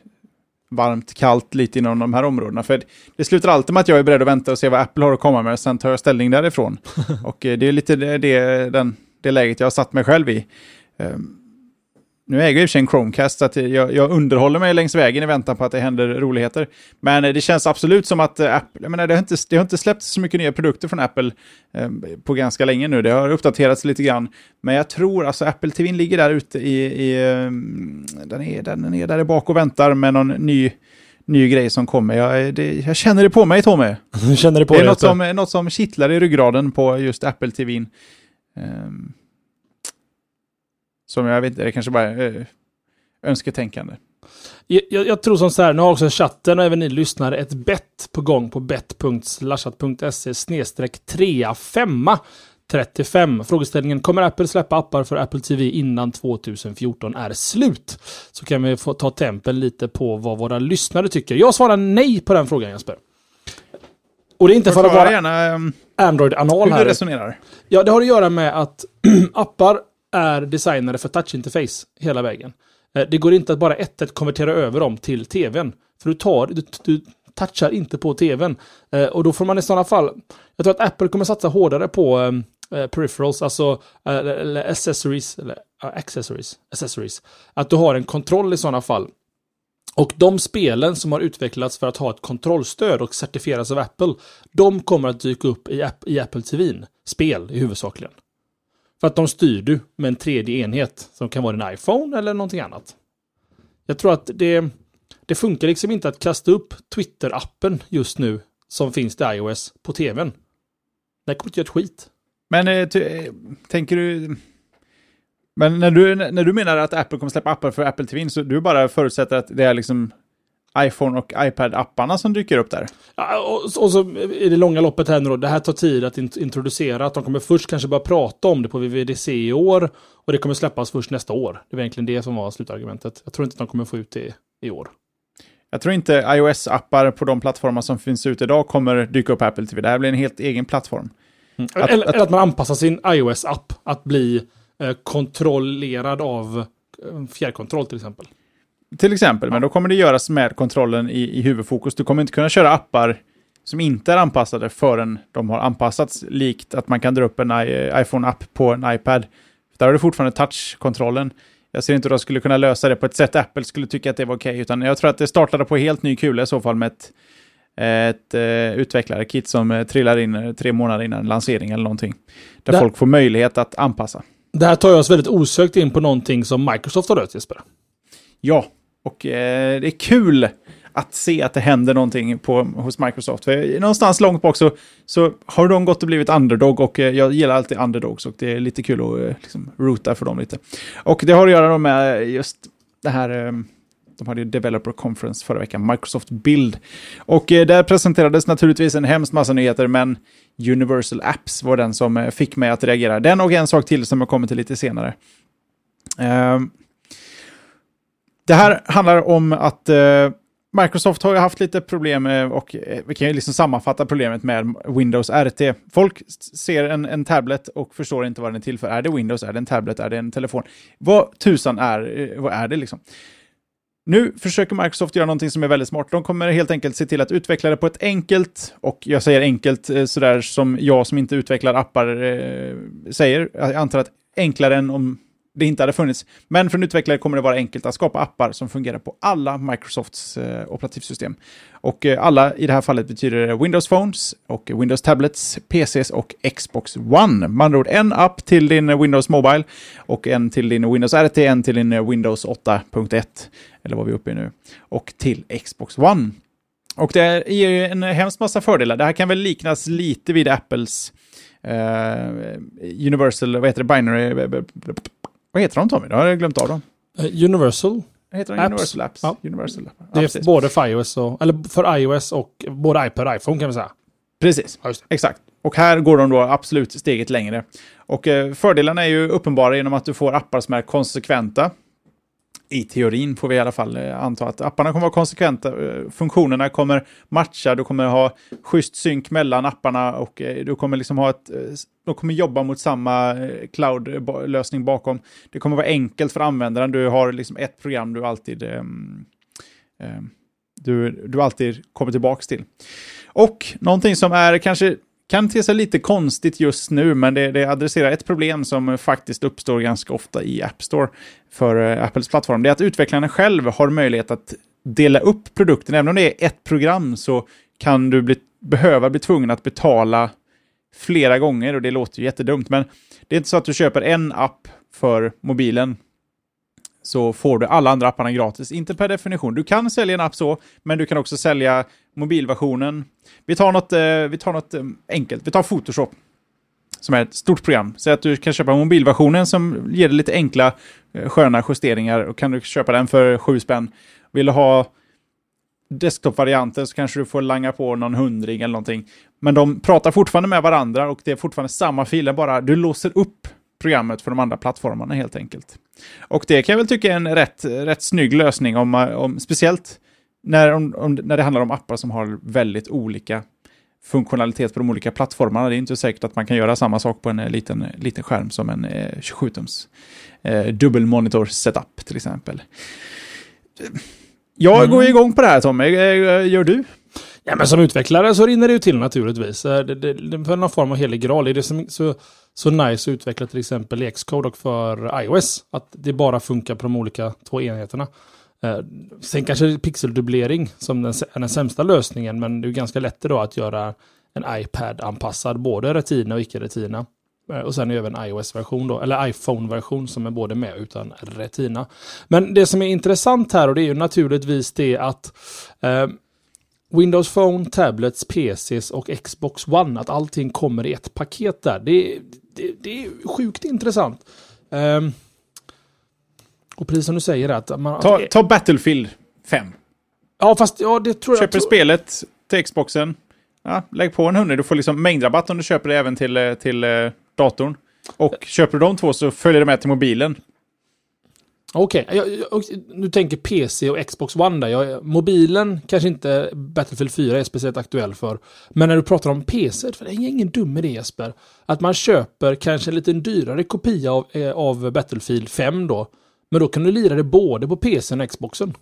B: varmt, kallt lite inom de här områdena. För det slutar alltid med att jag är beredd att vänta och se vad Apple har att komma med, och sen tar jag ställning därifrån. och eh, det är lite det, det, den, det läget jag har satt mig själv i. Ehm, nu äger jag i och för sig en Chromecast, så att jag, jag underhåller mig längs vägen i väntan på att det händer roligheter. Men eh, det känns absolut som att eh, Apple, jag menar, det, har inte, det har inte släppts så mycket nya produkter från Apple eh, på ganska länge nu. Det har uppdaterats lite grann. Men jag tror, alltså Apple TV ligger där ute i, i eh, den, är, den är där bak och väntar med någon ny, ny grej som kommer. Jag, det, jag känner det på mig, Tommy.
C: Hur känner du på
B: Det är
C: det?
B: något som, något som kittlar i ryggraden på just Apple TV. Um, som jag vet inte, det kanske bara är uh, önsketänkande.
C: Jag, jag, jag tror som så här, nu har också chatten och även ni lyssnare ett bett på gång på bet.slashat.se snedstreck 35 35. Frågeställningen, kommer Apple släppa appar för Apple TV innan 2014 är slut? Så kan vi få ta tempen lite på vad våra lyssnare tycker. Jag svarar nej på den frågan Jesper. Och det är inte för att vara
B: um,
C: Android-anal
B: hur
C: här.
B: du resonerar.
C: Ja, det har att göra med att appar är designade för touchinterface hela vägen. Eh, det går inte att bara ett ett konvertera över dem till tvn. För du tar, du, du touchar inte på tvn. Eh, och då får man i sådana fall, jag tror att Apple kommer satsa hårdare på ehm, eh, peripherals, alltså eller accessories, eller accessories, accessories. Att du har en kontroll i sådana fall. Och de spelen som har utvecklats för att ha ett kontrollstöd och certifieras av Apple, de kommer att dyka upp i, i Apple TV. Spel i huvudsakligen. För att de styr du med en tredje enhet som kan vara en iPhone eller någonting annat. Jag tror att det, det funkar liksom inte att kasta upp Twitter-appen just nu som finns till iOS på tvn. Det kommer inte göra ett skit.
B: Men eh, ty, eh, tänker du... Men när du, när du menar att Apple kommer släppa appar för Apple TV, så du bara förutsätter att det är liksom iPhone och iPad-apparna som dyker upp där?
C: Ja, och, och så i det långa loppet här nu då, det här tar tid att int- introducera, att de kommer först kanske börja prata om det på VVDC i år och det kommer släppas först nästa år. Det var egentligen det som var slutargumentet. Jag tror inte att de kommer få ut det i år.
B: Jag tror inte iOS-appar på de plattformar som finns ute idag kommer dyka upp Apple TV. Det här blir en helt egen plattform. Att-
C: eller,
B: att-
C: eller att man anpassar sin iOS-app att bli eh, kontrollerad av eh, fjärrkontroll till exempel.
B: Till exempel, men då kommer det göras med kontrollen i, i huvudfokus. Du kommer inte kunna köra appar som inte är anpassade förrän de har anpassats, likt att man kan dra upp en iPhone-app på en iPad. Där har du fortfarande touch-kontrollen. Jag ser inte hur de skulle kunna lösa det på ett sätt Apple skulle tycka att det var okej, okay, utan jag tror att det startade på helt ny kula i så fall med ett, ett uh, utvecklare-kit som uh, trillar in tre månader innan lansering eller någonting. Där det, folk får möjlighet att anpassa.
C: Det här tar oss väldigt osökt in på någonting som Microsoft har rört Jesper.
B: Ja, och eh, det är kul att se att det händer någonting på, hos Microsoft. För någonstans långt bak så, så har de gått och blivit underdog och eh, jag gillar alltid underdogs och det är lite kul att eh, liksom, rota för dem lite. Och det har att göra med just det här eh, de hade ju Developer Conference förra veckan, Microsoft Build. Och eh, där presenterades naturligtvis en hemskt massa nyheter, men Universal Apps var den som eh, fick mig att reagera. Den och en sak till som jag kommer till lite senare. Ehm, det här handlar om att eh, Microsoft har ju haft lite problem och eh, vi kan ju liksom sammanfatta problemet med Windows RT. Folk ser en, en tablet och förstår inte vad den är till för. Är det Windows? Är det en tablet? Är det en telefon? Vad tusan är, eh, vad är det liksom? Nu försöker Microsoft göra någonting som är väldigt smart. De kommer helt enkelt se till att utveckla det på ett enkelt, och jag säger enkelt eh, sådär som jag som inte utvecklar appar eh, säger. Jag antar att enklare än om det inte hade funnits. Men för en utvecklare kommer det vara enkelt att skapa appar som fungerar på alla Microsofts eh, operativsystem. Och eh, alla i det här fallet betyder Windows Phones och Windows Tablets, PCs och Xbox One. Man andra ord en app till din Windows Mobile och en till din Windows RT, en till din Windows 8.1 eller vad vi är uppe i nu och till Xbox One. Och det ger ju en hemskt massa fördelar. Det här kan väl liknas lite vid Apples eh, Universal, vad heter det, Binary, eh, eh, vad heter de Tommy? Då har jag glömt av dem.
C: Uh, Universal.
B: Heter de Apps. Universal Apps? Ja. Universal Apps.
C: Det är precis. både för iOS och, eller för iOS och både iPad och iPhone kan vi säga.
B: Precis, ja, exakt. Och här går de då absolut steget längre. Och eh, fördelarna är ju uppenbara genom att du får appar som är konsekventa i teorin får vi i alla fall eh, anta att apparna kommer vara konsekventa. Eh, funktionerna kommer matcha, du kommer ha schysst synk mellan apparna och eh, du kommer liksom ha ett... De kommer jobba mot samma cloud-lösning bakom. Det kommer vara enkelt för användaren. Du har liksom ett program du alltid... Mm, du, du alltid kommer tillbaka till. Och någonting som är kanske kan te sig lite konstigt just nu, men det, det adresserar ett problem som faktiskt uppstår ganska ofta i App Store för eh, Apples plattform. Det är att utvecklarna själv har möjlighet att dela upp produkten. Även om det är ett program så kan du bli, behöva bli tvungen att betala flera gånger och det låter ju jättedumt, men det är inte så att du köper en app för mobilen så får du alla andra apparna gratis. Inte per definition. Du kan sälja en app så, men du kan också sälja mobilversionen. Vi tar något, eh, vi tar något eh, enkelt. Vi tar Photoshop. Som är ett stort program. Så att du kan köpa mobilversionen som ger dig lite enkla, eh, sköna justeringar. Och kan du köpa den för sju spänn. Vill du ha desktop-varianten så kanske du får langa på någon hundring eller någonting. Men de pratar fortfarande med varandra och det är fortfarande samma filer, bara du låser upp programmet för de andra plattformarna helt enkelt. Och det kan jag väl tycka är en rätt, rätt snygg lösning, om, eh, om, speciellt när, om, om, när det handlar om appar som har väldigt olika funktionalitet på de olika plattformarna. Det är inte säkert att man kan göra samma sak på en liten, liten skärm som en eh, 27-tums eh, dubbelmonitor setup till exempel. Jag mm. går igång på det här Tommy, eh, gör du?
C: Ja, men som utvecklare så rinner det ju till naturligtvis. Eh, det, det, det, för någon form av helig graal. är det som, så, så nice att utveckla till exempel Xcode och för iOS. Att det bara funkar på de olika två enheterna. Eh, sen kanske pixeldubblering som den, är den sämsta lösningen, men det är ganska lätt då att göra en iPad-anpassad, både Retina och icke-Retina. Eh, och sen även iOS-version då, eller iPhone-version som är både med och utan Retina. Men det som är intressant här, och det är ju naturligtvis det att eh, Windows Phone, Tablets, PCs och Xbox One, att allting kommer i ett paket där. Det, det, det är sjukt intressant. Um, och precis som du säger att man...
B: Ta, ta Battlefield 5.
C: Ja, fast ja, det tror
B: Köper jag... Köper spelet till Xboxen. Ja, lägg på en hundring. Du får liksom mängdrabatt om du köper det även till, eh, till uh, datorn. Och köper du de två så följer det med till mobilen.
C: Okej, okay. du tänker PC och Xbox One där. Jag, mobilen kanske inte Battlefield 4 är speciellt aktuell för. Men när du pratar om PC, för det är ingen dum idé Jesper. Att man köper kanske en lite dyrare kopia av, eh, av Battlefield 5 då. Men då kan du lira det både på PC och Xboxen.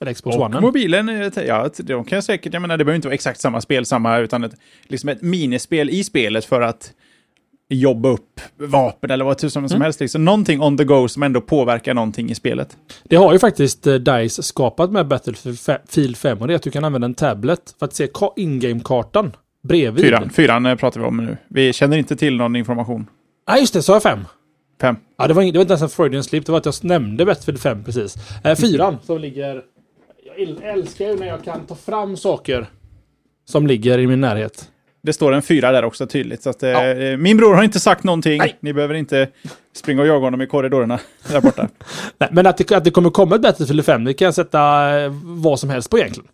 C: Eller Xbox
B: Och
C: One.
B: mobilen, eh, ja, de kan säkert, jag menar det behöver inte vara exakt samma spel, samma, utan ett, liksom ett minispel i spelet för att jobba upp vapen eller vad tusan som
C: Mm.
B: helst. Liksom. Någonting on the go som ändå påverkar någonting i spelet.
C: Det har ju faktiskt eh, DICE skapat med Battlefield 5 och det är att du kan använda en tablet för att se ka- in-game-kartan bredvid.
B: Fyran, fyran eh, pratar vi om nu. Vi känner inte till någon information.
C: Ja, just det, sa jag 5?
B: Fem.
C: Ja, det var, ing- det var inte ens en Freudian slip, det var att jag nämnde Battlefield 5 precis. Eh, fyran som ligger... Jag äl- älskar ju när jag kan ta fram saker som ligger i min närhet.
B: Det står en fyra där också tydligt. Så att, eh,
C: Ja.
B: Min bror har inte sagt någonting.
C: Nej.
B: Ni behöver inte springa och jaga honom i korridorerna där borta.
C: Nej, men att det, att det kommer komma ett Battlefield 5, det kan jag sätta eh, vad som helst på egentligen.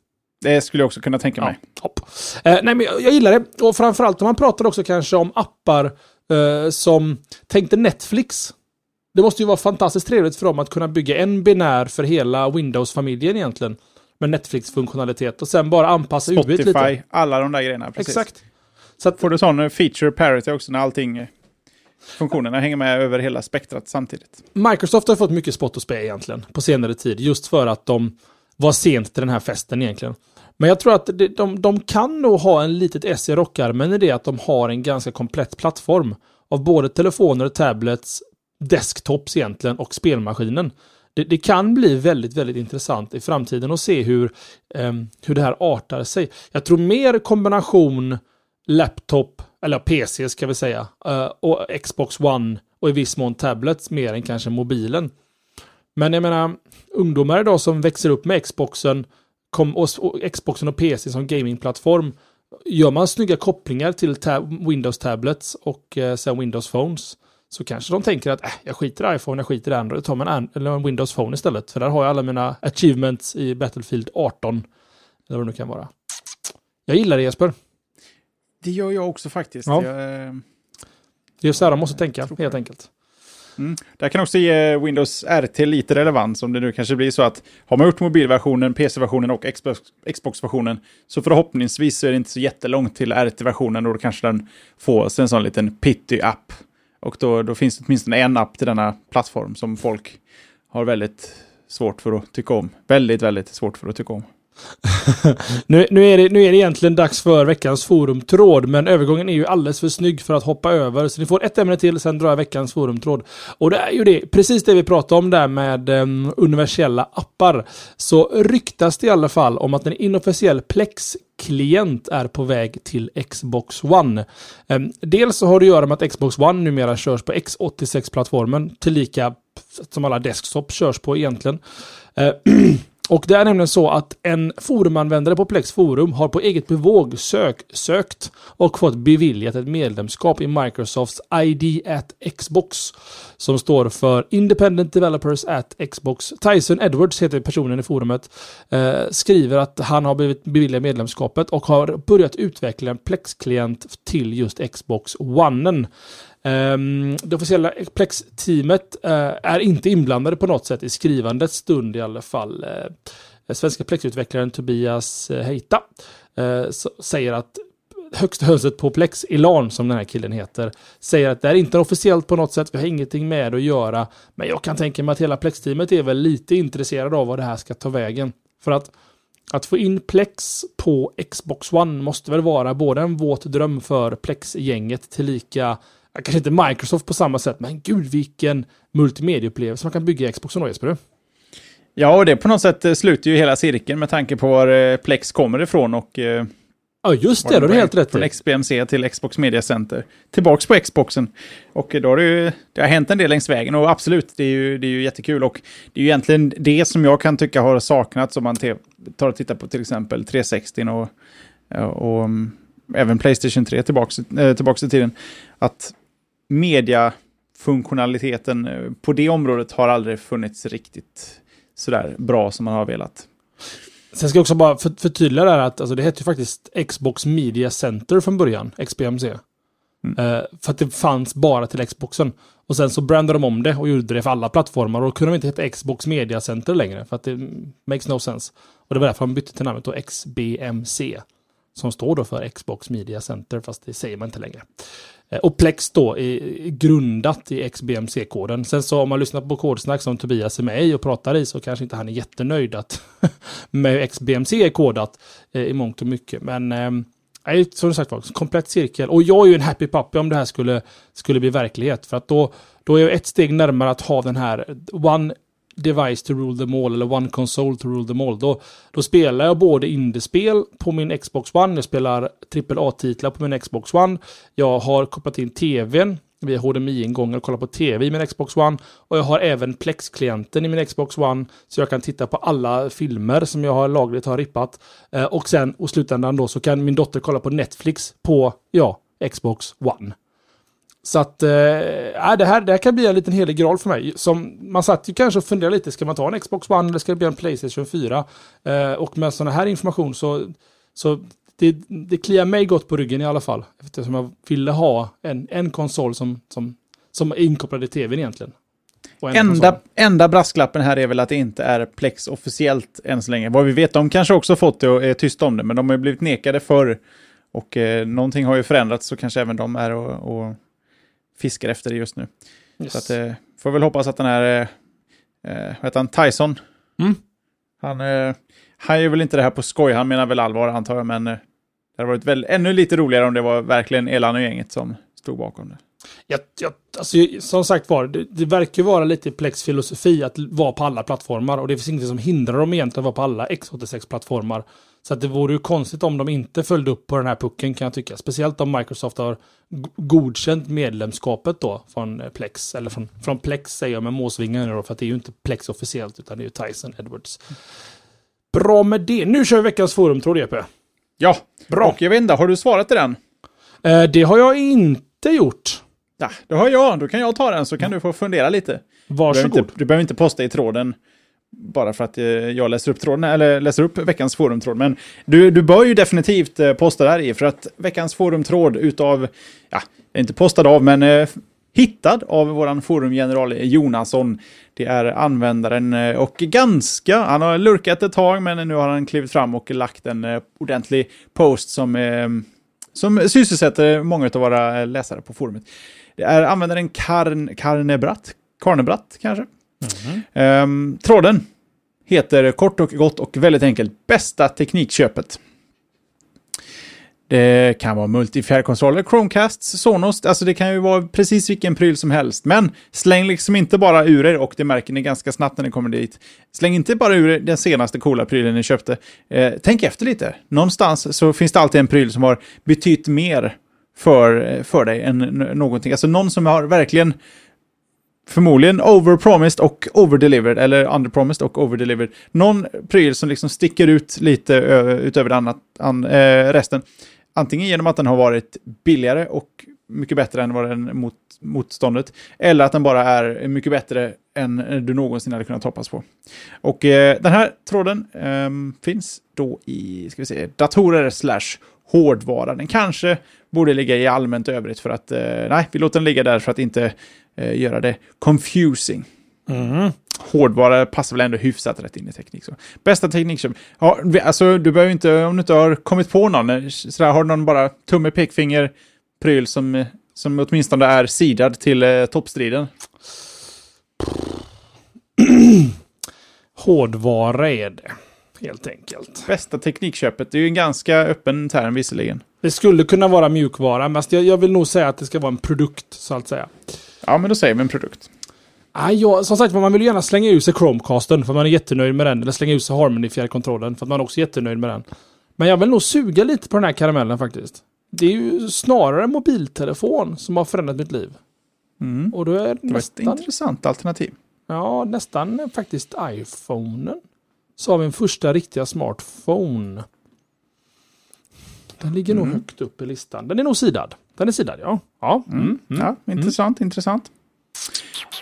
B: det skulle jag också kunna tänka mig.
C: Hopp. Eh, nej, men jag, jag gillar det. Och framförallt om man pratar också kanske om appar eh, som tänkte Netflix. Det måste ju vara fantastiskt trevligt för dem att kunna bygga en binär för hela Windows-familjen egentligen. Med Netflix-funktionalitet och sen bara anpassa UIt lite.
B: Spotify, alla de där grejerna. Precis.
C: Exakt. Så att,
B: Får du sån eh, feature parity också när allting, eh, funktionerna hänger med över hela spektrat samtidigt.
C: Microsoft har fått mycket spott och spe egentligen på senare tid. Just för att de var sent till den här festen egentligen. Men jag tror att de, de, de kan nog ha en litet S i rockarmen i det att de har en ganska komplett plattform. Av både telefoner, tablets, desktops egentligen och spelmaskinen. Det, det kan bli väldigt, väldigt intressant i framtiden att se hur, ehm, hur det här artar sig. Jag tror mer kombination laptop, eller PC ska vi säga, eh, och Xbox One och i viss mån tablets mer än kanske mobilen. Men jag menar, ungdomar idag som växer upp med Xboxen, kom, och, och Xboxen och PC som gamingplattform, gör man snygga kopplingar till tab Windows tablets och eh, sen Windows phones, så kanske de tänker att äh, jag skiter i iPhone, jag skiter i Android, jag tar mig en, eller en Windows phone istället. För där har jag alla mina achievements i Battlefield 18. Eller vad det nu kan vara. Jag gillar det Jesper.
B: Det gör jag också faktiskt.
C: Ja.
B: Jag, eh,
C: Det är så här de måste tänka,
B: tror på
C: helt enkelt.
B: Mm. Det här kan också ge Windows RT lite relevans om det nu kanske blir så att har man gjort mobilversionen, PC-versionen och Xbox- Xbox-versionen så förhoppningsvis så är det inte så jättelångt till RT-versionen och då kanske den får en sån liten pitty-app. Och då, då finns det åtminstone en app till denna plattform som folk har väldigt svårt för att tycka om. Väldigt, väldigt svårt för att tycka om.
C: Nu, nu, är det, nu är det egentligen dags för veckans forumtråd, men övergången är ju alldeles för snygg för att hoppa över. Så ni får ett ämne till, sen drar jag veckans forumtråd. Och det är ju det, precis det vi pratade om där med um, universella appar. Så ryktas det i alla fall om att en inofficiell Plex-klient är på väg till Xbox One. Um, dels så har det att göra med att Xbox One numera körs på X86-plattformen, tillika som alla desktop körs på egentligen. Ehm, Och det är nämligen så att en forumanvändare på Plex Forum har på eget bevåg sök, sökt och fått beviljat ett medlemskap i Microsofts ID at Xbox. Som står för Independent Developers at Xbox. Tyson Edwards heter personen i forumet. Eh, skriver att han har blivit beviljad medlemskapet och har börjat utveckla en Plex-klient till just Xbox One. Um, det officiella Plex-teamet eh, är inte inblandade på något sätt i skrivandets stund i alla fall. Uh, svenska Plex-utvecklaren Tobias eh, Heita säger att högsta hönset på Plex, Elan som den här killen heter, säger att det är inte officiellt på något sätt, vi har ingenting med det att göra. Men jag kan tänka mig att hela Plex-teamet är väl lite intresserade av vad det här ska ta vägen. För att att få in Plex på Xbox One måste väl vara både en våt dröm för Plex-gänget tillika Kanske inte Microsoft på samma sätt, men gud vilken multimedieupplevelse man kan bygga i Xbox och Jesper. du.
B: Ja, och det på något sätt eh, slutar ju hela cirkeln med tanke på var eh, Plex kommer ifrån och eh,
C: Ja, just det, då är helt rätt
B: Från. XBMC till Xbox Media Center. Tillbaks på Xboxen. Och då har det ju det har hänt en del längs vägen och absolut, det är ju, det är ju jättekul. Och det är ju egentligen det som jag kan tycka har saknats om man tar och tittar på till exempel 360 och, och um, även Playstation 3 tillbaks, tillbaks i tiden. Att mediafunktionaliteten eh, på det området har aldrig funnits riktigt sådär bra som man har velat.
C: Sen ska jag också bara för, förtydliga där att alltså, det hette ju faktiskt Xbox Media Center från början, XBMC.
B: Mm.
C: Eh, för att det fanns bara till Xboxen. Och sen så brandade de om det och gjorde det för alla plattformar. Och då kunde de inte heta Xbox Media Center längre. För att det makes no sense. Och det var därför de bytte till namnet då XBMC. som står då för Xbox Media Center, fast det säger man inte längre. Eh, och Plex då är grundat i XBMC-koden. Sen så om man lyssnar på kodsnack som Tobias är med i och pratar i så kanske inte han är jättenöjd att med XBMC är kodat eh, i mångt och mycket. Men eh, som sagt var, komplett cirkel. Och jag är ju en happy puppy om det här skulle, skulle bli verklighet. För att då, då är jag ett steg närmare att ha den här One device to rule them all eller one console to rule them all. Då, då spelar jag både indiespel på min Xbox One, jag spelar AAA-titlar på min Xbox One, jag har kopplat in tvn via HDMI-ingångar och kollar på tv i min Xbox One. Och jag har även Plex-klienten i min Xbox One. Så jag kan titta på alla filmer som jag har lagligt har rippat. Eh, och sen, och slutändan då, så kan min dotter kolla på Netflix på, ja, Xbox One. Så att, eh, det, här, det här kan bli en liten helig graal för mig. Som, man satt ju kanske och funderade lite, ska man ta en Xbox One eller ska det bli en Playstation 4? Eh, och med sådana här information så, så det, det kliar mig gott på ryggen i alla fall. Eftersom jag ville ha en, en konsol som, som, som är inkopplad i tvn egentligen.
B: Enda, enda brasklappen här är väl att det inte är Plex officiellt än så länge. Vad vi vet, de kanske också fått det och är tysta om det, men de har ju blivit nekade förr. Och eh, någonting har ju förändrats så kanske även de är och, och fiskar efter det just nu. Yes. Så att, eh, får väl hoppas att den här, eh, eh, vad heter han, Tyson, mm. han, eh, han gör väl inte det här på skoj, han menar väl allvar antar jag, men eh, det hade varit väl ännu lite roligare om det var verkligen Elan och gänget som stod bakom det.
C: Jag, jag, alltså, som sagt var, det, det verkar vara lite Plex filosofi att vara på alla plattformar och det finns inget som hindrar dem egentligen att vara på alla X86-plattformar. Så att det vore ju konstigt om de inte följde upp på den här pucken kan jag tycka. Speciellt om Microsoft har godkänt medlemskapet då från eh, Plex. Eller från, från Plex säger jag med måsvingar då, för att det är ju inte Plex officiellt utan det är ju Tyson Edwards. Bra med det. Nu kör vi veckans forumtråd, Jeppe.
B: Ja, bra. Och jag vet inte, har du svarat i den?
C: Eh, det har jag inte gjort.
B: Ja, det har jag. Då kan jag ta den så kan du få fundera lite.
C: Varsågod.
B: Du behöver inte, du behöver inte posta i tråden bara för att eh, jag läser upp tråden, eller läser upp veckans forumtråd. Men du, du bör ju definitivt eh, posta där i, för att veckans forumtråd utav, ja, inte postad av, men eh, hittad av våran forumgeneral Jonasson. Det är användaren eh, och ganska, han har lurkat ett tag, men nu har han klivit fram och lagt en eh, ordentlig post som, eh, som sysselsätter många av våra läsare på forumet. Det är användaren Karn, Karnebratt, Karnebratt kanske? Mm. Um, tråden heter kort och gott och väldigt enkelt bästa teknikköpet. Det kan vara multifjärrkontroller, Chromecasts, Sonos, alltså det kan ju vara precis vilken pryl som helst. Men släng liksom inte bara ur er, och det märker ni ganska snabbt när ni kommer dit. Släng inte bara ur er den senaste coola prylen ni köpte. Eh, tänk efter lite. Någonstans så finns det alltid en pryl som har betytt mer för, eh, för dig än någonting. Alltså någon som har verkligen förmodligen overpromised och overdelivered, eller underpromised och overdelivered. Någon pryl som liksom sticker ut lite utöver annat, an, eh, resten. Antingen genom att den har varit billigare och mycket bättre än vad den mot motståndet. Eller att den bara är mycket bättre än du någonsin hade kunnat hoppas på. Och eh, den här tråden eh, finns då i ska vi se, datorer slash hårdvara. Den kanske borde ligga i allmänt övrigt för att, eh, nej, vi låter den ligga där för att inte eh, göra det confusing. Mm. Hårdvara passar väl ändå hyfsat rätt in i teknik. Så. Bästa teknikköp. Ja, alltså, du behöver inte, om du inte har kommit på någon, eh, sådär, har du någon bara tumme, pekfinger, pryl som, eh, som åtminstone är sidad till eh, toppstriden?
C: Hårdvara är det, helt enkelt.
B: Bästa teknikköpet, det är ju en ganska öppen term visserligen.
C: Det skulle kunna vara mjukvara, men jag, jag vill nog säga att det ska vara en produkt, så att säga.
B: Ja, men då säger vi en produkt.
C: Ah, ja, som sagt man vill gärna slänga ut sig Chromecasten för man är jättenöjd med den. Eller slänga ut sig Harmony-fjärrkontrollen för att man är också jättenöjd med den. Men jag vill nog suga lite på den här karamellen faktiskt. Det är ju snarare mobiltelefon som har förändrat mitt liv.
B: Mm. Och då är det nästan... ett intressant alternativ.
C: Ja, nästan faktiskt iPhonen. Så har vi en första riktiga smartphone. Den ligger mm. nog högt upp i listan. Den är nog sidad. Den är sidad, ja. Ja,
B: mm. mm. ja intressant, intressant.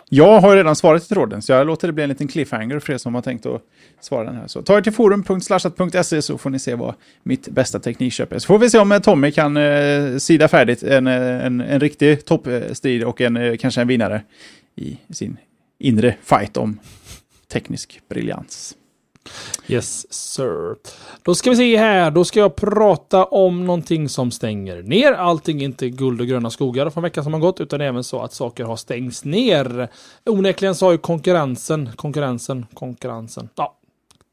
B: Jag har redan svarat i tråden, så jag låter det bli en liten cliffhanger för er som har tänkt att svara den här. Så ta er till forum.slashat.se så får ni se vad mitt bästa teknikköp är. Så får vi se om eh, Tommy kan eh, sida färdigt en, eh, en, en riktig toppstrid och en, eh, kanske en vinnare i sin inre fight om teknisk briljans.
C: Yes, sir. Då ska vi se här. Då ska jag prata om någonting som stänger ner. Allting är inte guld och gröna skogar från veckan som har gått, utan även så att saker har stängts ner. Onekligen så har ju konkurrensen, konkurrensen, konkurrensen. Ja,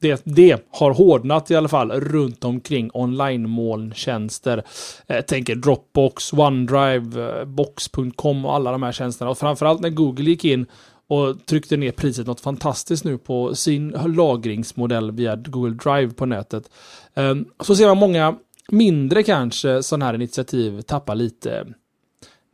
C: det, det, har hårdnat i alla fall runt omkring online-molntjänster. Eh, tänker Dropbox, OneDrive, eh, Box.com och alla de här tjänsterna. Och framförallt när Google gick in och tryckte ner priset något fantastiskt nu på sin lagringsmodell via Google Drive på nätet. Ehm, så ser man många mindre kanske sådana här initiativ tappa lite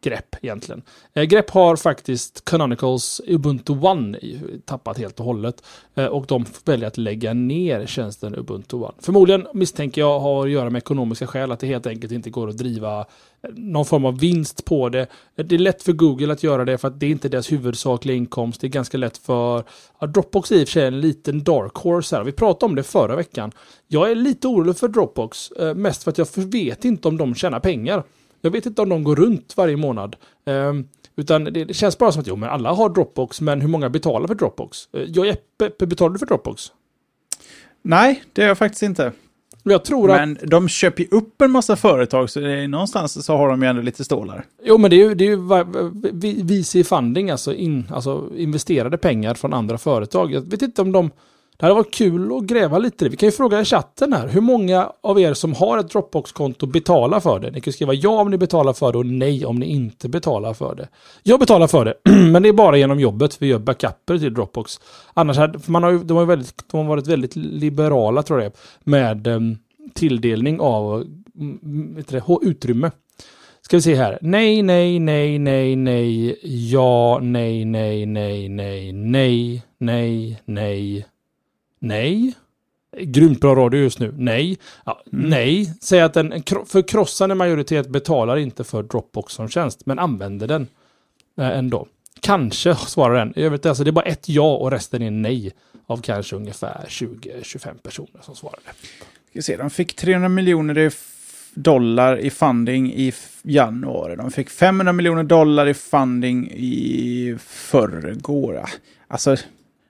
C: grepp egentligen. Eh, grepp har faktiskt Canonicals Ubuntu One tappat helt och hållet. Eh, och de väljer att lägga ner tjänsten Ubuntu One. Förmodligen misstänker jag har att göra med ekonomiska skäl, att det helt enkelt inte går att driva eh, någon form av vinst på det. Eh, det är lätt för Google att göra det för att det är inte deras huvudsakliga inkomst. Det är ganska lätt för ja, Dropbox i och för sig är en liten dark horse här. Vi pratade om det förra veckan. Jag är lite orolig för Dropbox, eh, mest för att jag vet inte om de tjänar pengar. Jag vet inte om de går runt varje månad. Um, utan det, det, känns bara som att jo, men alla har Dropbox, men hur många betalar för Dropbox? Uh, jag Jeppe, betalar du för Dropbox?
B: Nej, det gör jag faktiskt inte.
C: Jag tror
B: men att... de köper ju upp en massa företag, så är, någonstans så har de ju ändå lite stålar.
C: Jo, men det är ju, det är ju VC funding, alltså, in, alltså investerade pengar från andra företag. Jag vet inte om de det hade varit kul att gräva lite. Vi kan ju fråga i chatten här. Hur många av er som har ett Dropbox-konto betalar för det? Ni kan skriva ja om ni betalar för det och nej om ni inte betalar för det. Jag betalar för det, men det är bara genom jobbet. Vi gör backuper till Dropbox. Annars hade, man har ju, de, har väldigt, de har varit väldigt liberala tror jag med um, tilldelning av mm, mm, det, utrymme. Ska vi se här. Nej, nej, nej, nej, nej. Ja, nej, nej, nej, nej, nej, nej, nej. Nej. Grymt bra radio just nu. Nej. Ja, mm. Nej. Säg att en förkrossande majoritet betalar inte för Dropbox som tjänst, men använder den eh, ändå. Kanske svarar den. Jag vet, alltså, det är bara ett ja och resten är nej. Av kanske ungefär 20-25 personer som svarade.
B: Ska se, de fick 300 miljoner dollar i funding i januari. De fick 500 miljoner dollar i funding i förrgår. Alltså,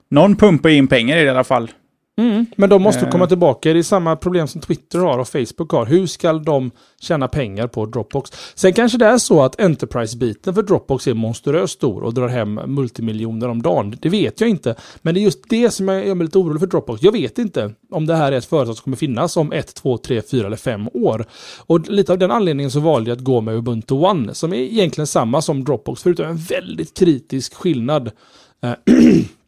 B: någon pumpar in pengar i det i alla fall.
C: Mm, men de måste komma eh. tillbaka. Det är samma problem som Twitter har och Facebook har. Hur ska de tjäna pengar på Dropbox? Sen kanske det är så att Enterprise-biten för Dropbox är monstruöst stor och drar hem multimiljoner om dagen. Det vet jag inte. Men det är just det som jag är lite orolig för Dropbox. Jag vet inte om det här är ett företag som kommer finnas om ett, två, tre, fyra eller fem år. Och lite av den anledningen så valde jag att gå med Ubuntu One som är egentligen samma som Dropbox förutom en väldigt kritisk skillnad.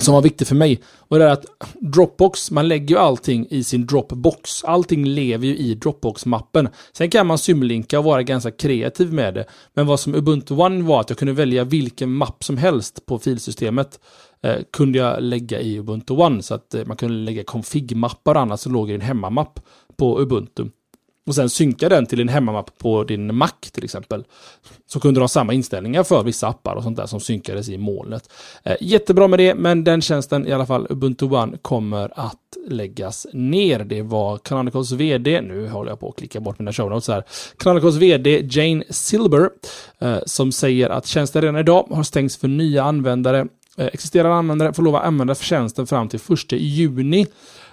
C: Som var viktig för mig. Och det är att Dropbox, man lägger ju allting i sin Dropbox. Allting lever ju i Dropbox-mappen. Sen kan man symlinka och vara ganska kreativ med det. Men vad som Ubuntu One var att jag kunde välja vilken mapp som helst på filsystemet. Eh, kunde jag lägga i Ubuntu One. Så att eh, man kunde lägga config-mappar och annat som låg i en hemmamapp på Ubuntu och sen synka den till din hemmamapp på din Mac till exempel. Så kunde du ha samma inställningar för vissa appar och sånt där som synkades i molnet. Eh, jättebra med det, men den tjänsten i alla fall, Ubuntu One, kommer att läggas ner. Det var Canonicals VD, nu håller jag på att klicka bort mina show notes här. Canonicals VD Jane Silber eh, som säger att tjänsten redan idag har stängts för nya användare. Eh, existerande användare får lov att använda för tjänsten fram till 1 juni.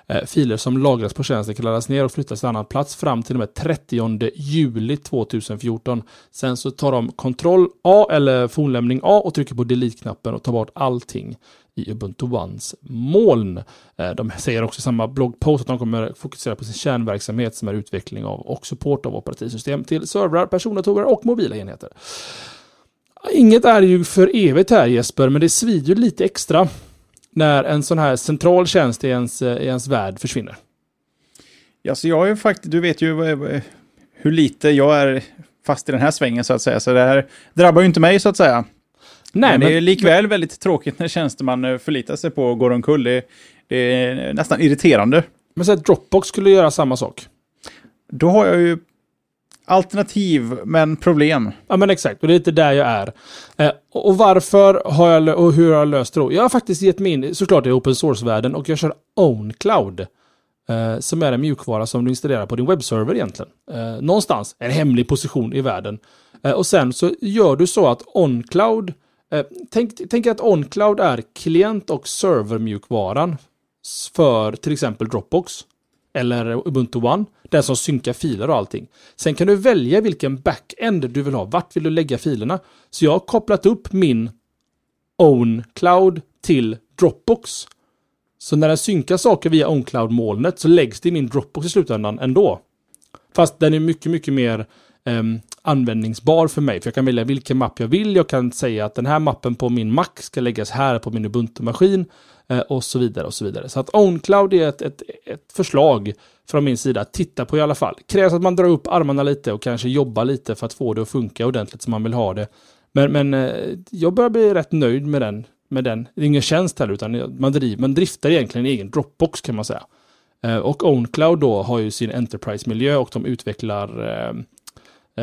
C: Eh, filer som lagras på tjänsten kan laddas ner och flyttas till annan plats fram till och med 30 juli 2014. Sen så tar de kontroll A eller fornlämning A och trycker på delete-knappen och tar bort allting i Ubuntu Ones moln. Eh, de säger också i samma bloggpost att de kommer fokusera på sin kärnverksamhet som är utveckling av och support av operativsystem till servrar, persondatorer och mobila enheter. Inget är ju för evigt här Jesper, men det svider ju lite extra när en sån här central tjänst i ens, i ens värld försvinner?
B: Ja, så jag är faktiskt, du vet ju eh, hur lite jag är fast i den här svängen så att säga. Så det här drabbar ju inte mig så att säga. Nej, men, men det är likväl väldigt tråkigt när tjänsteman eh, förlitar sig på och går omkull. Det, det är nästan irriterande.
C: Men så att Dropbox skulle göra samma sak?
B: Då har jag ju Alternativ, men problem.
C: Ja, men exakt. Och det är lite där jag är. Eh, och varför har jag, och hur har jag löst det då? Jag har faktiskt gett mig in, såklart i open source-världen, och jag kör OwnCloud. Eh, som är en mjukvara som du installerar på din webbserver egentligen. Eh, någonstans, en hemlig position i världen. Eh, och sen så gör du så att OnCloud, eh, tänk, tänk att OnCloud är klient och servermjukvaran s- för till exempel Dropbox eller Ubuntu One. Den som synkar filer och allting. Sen kan du välja vilken backend du vill ha. Vart vill du lägga filerna? Så jag har kopplat upp min Own Cloud till Dropbox. Så när den synkar saker via OwnCloud-molnet så läggs det i min Dropbox i slutändan ändå. Fast den är mycket, mycket mer ehm, användningsbar för mig. För jag kan välja vilken mapp jag vill. Jag kan säga att den här mappen på min Mac ska läggas här på min Ubuntu-maskin. Eh, och så vidare och så vidare. Så att OwnCloud är ett, ett, ett förslag från min sida att titta på i alla fall. Krävs att man drar upp armarna lite och kanske jobbar lite för att få det att funka ordentligt som man vill ha det. Men, men eh, jag börjar bli rätt nöjd med den. Med den. Det är ingen tjänst heller, utan man, driver, man driftar egentligen en egen Dropbox kan man säga. Eh, och OwnCloud då har ju sin Enterprise-miljö och de utvecklar, eh,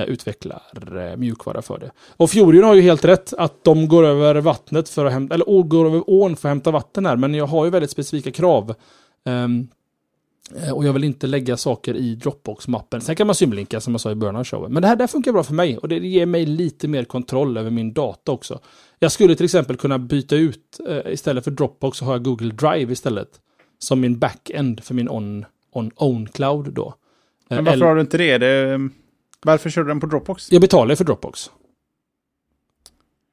C: utvecklar eh, mjukvara för det. Och Fjorion har ju helt rätt att de går över vattnet för att hämta, eller går över ån för att hämta vatten här, men jag har ju väldigt specifika krav. Eh, och jag vill inte lägga saker i Dropbox-mappen. Sen kan man symlinka som jag sa i början av showen. Men det här där funkar bra för mig och det ger mig lite mer kontroll över min data också. Jag skulle till exempel kunna byta ut, eh, istället för Dropbox så har jag Google Drive istället. Som min backend för min on, on own cloud då. Eh,
B: Men varför
C: eller-
B: har du inte det? det? Varför kör du den på Dropbox?
C: Jag betalar för Dropbox.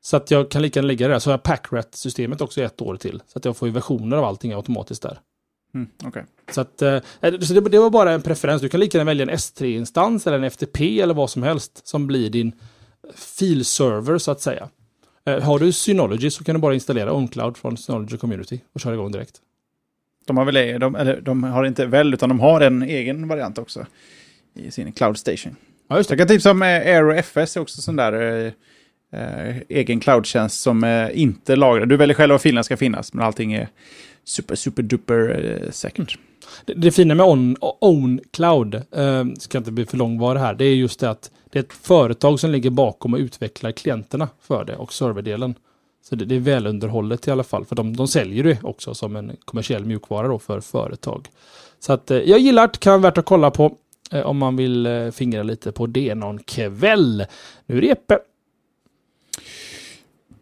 C: Så att jag kan lika gärna lägga det där. Så har jag Packrat-systemet också i ett år till. Så att jag får ju versioner av allting automatiskt där.
B: Mm, okej.
C: Så, att, eh, så det, det var bara en preferens. Du kan lika gärna välja en S3-instans eller en FTP eller vad som helst som blir din filserver så att säga. Eh, har du Synology så kan du bara installera OnCloud från Synology Community och köra igång direkt.
B: De har väl, de, eller de har inte väl, utan de har en egen variant också. I sin Cloud Station.
C: Ja, just det.
B: Jag kan tipsa om AeroFS, eh, Aero FS, är också sån där eh, eh, egen cloudtjänst som eh, inte lagrar. Du väljer själv var filerna ska finnas, men allting är super, super duper eh, säkert. Mm.
C: Det, det fina med on, Own Cloud, eh, ska inte bli för långvarig här, det är just det att det är ett företag som ligger bakom och utvecklar klienterna för det och serverdelen. Så det, det är välunderhållet i alla fall, för de, de säljer det också som en kommersiell mjukvara då för företag. Så att eh, jag gillar det, kan vara värt att kolla på Eh, om man vill eh, fingra lite på det någon kväll. Nu är det Jeppe.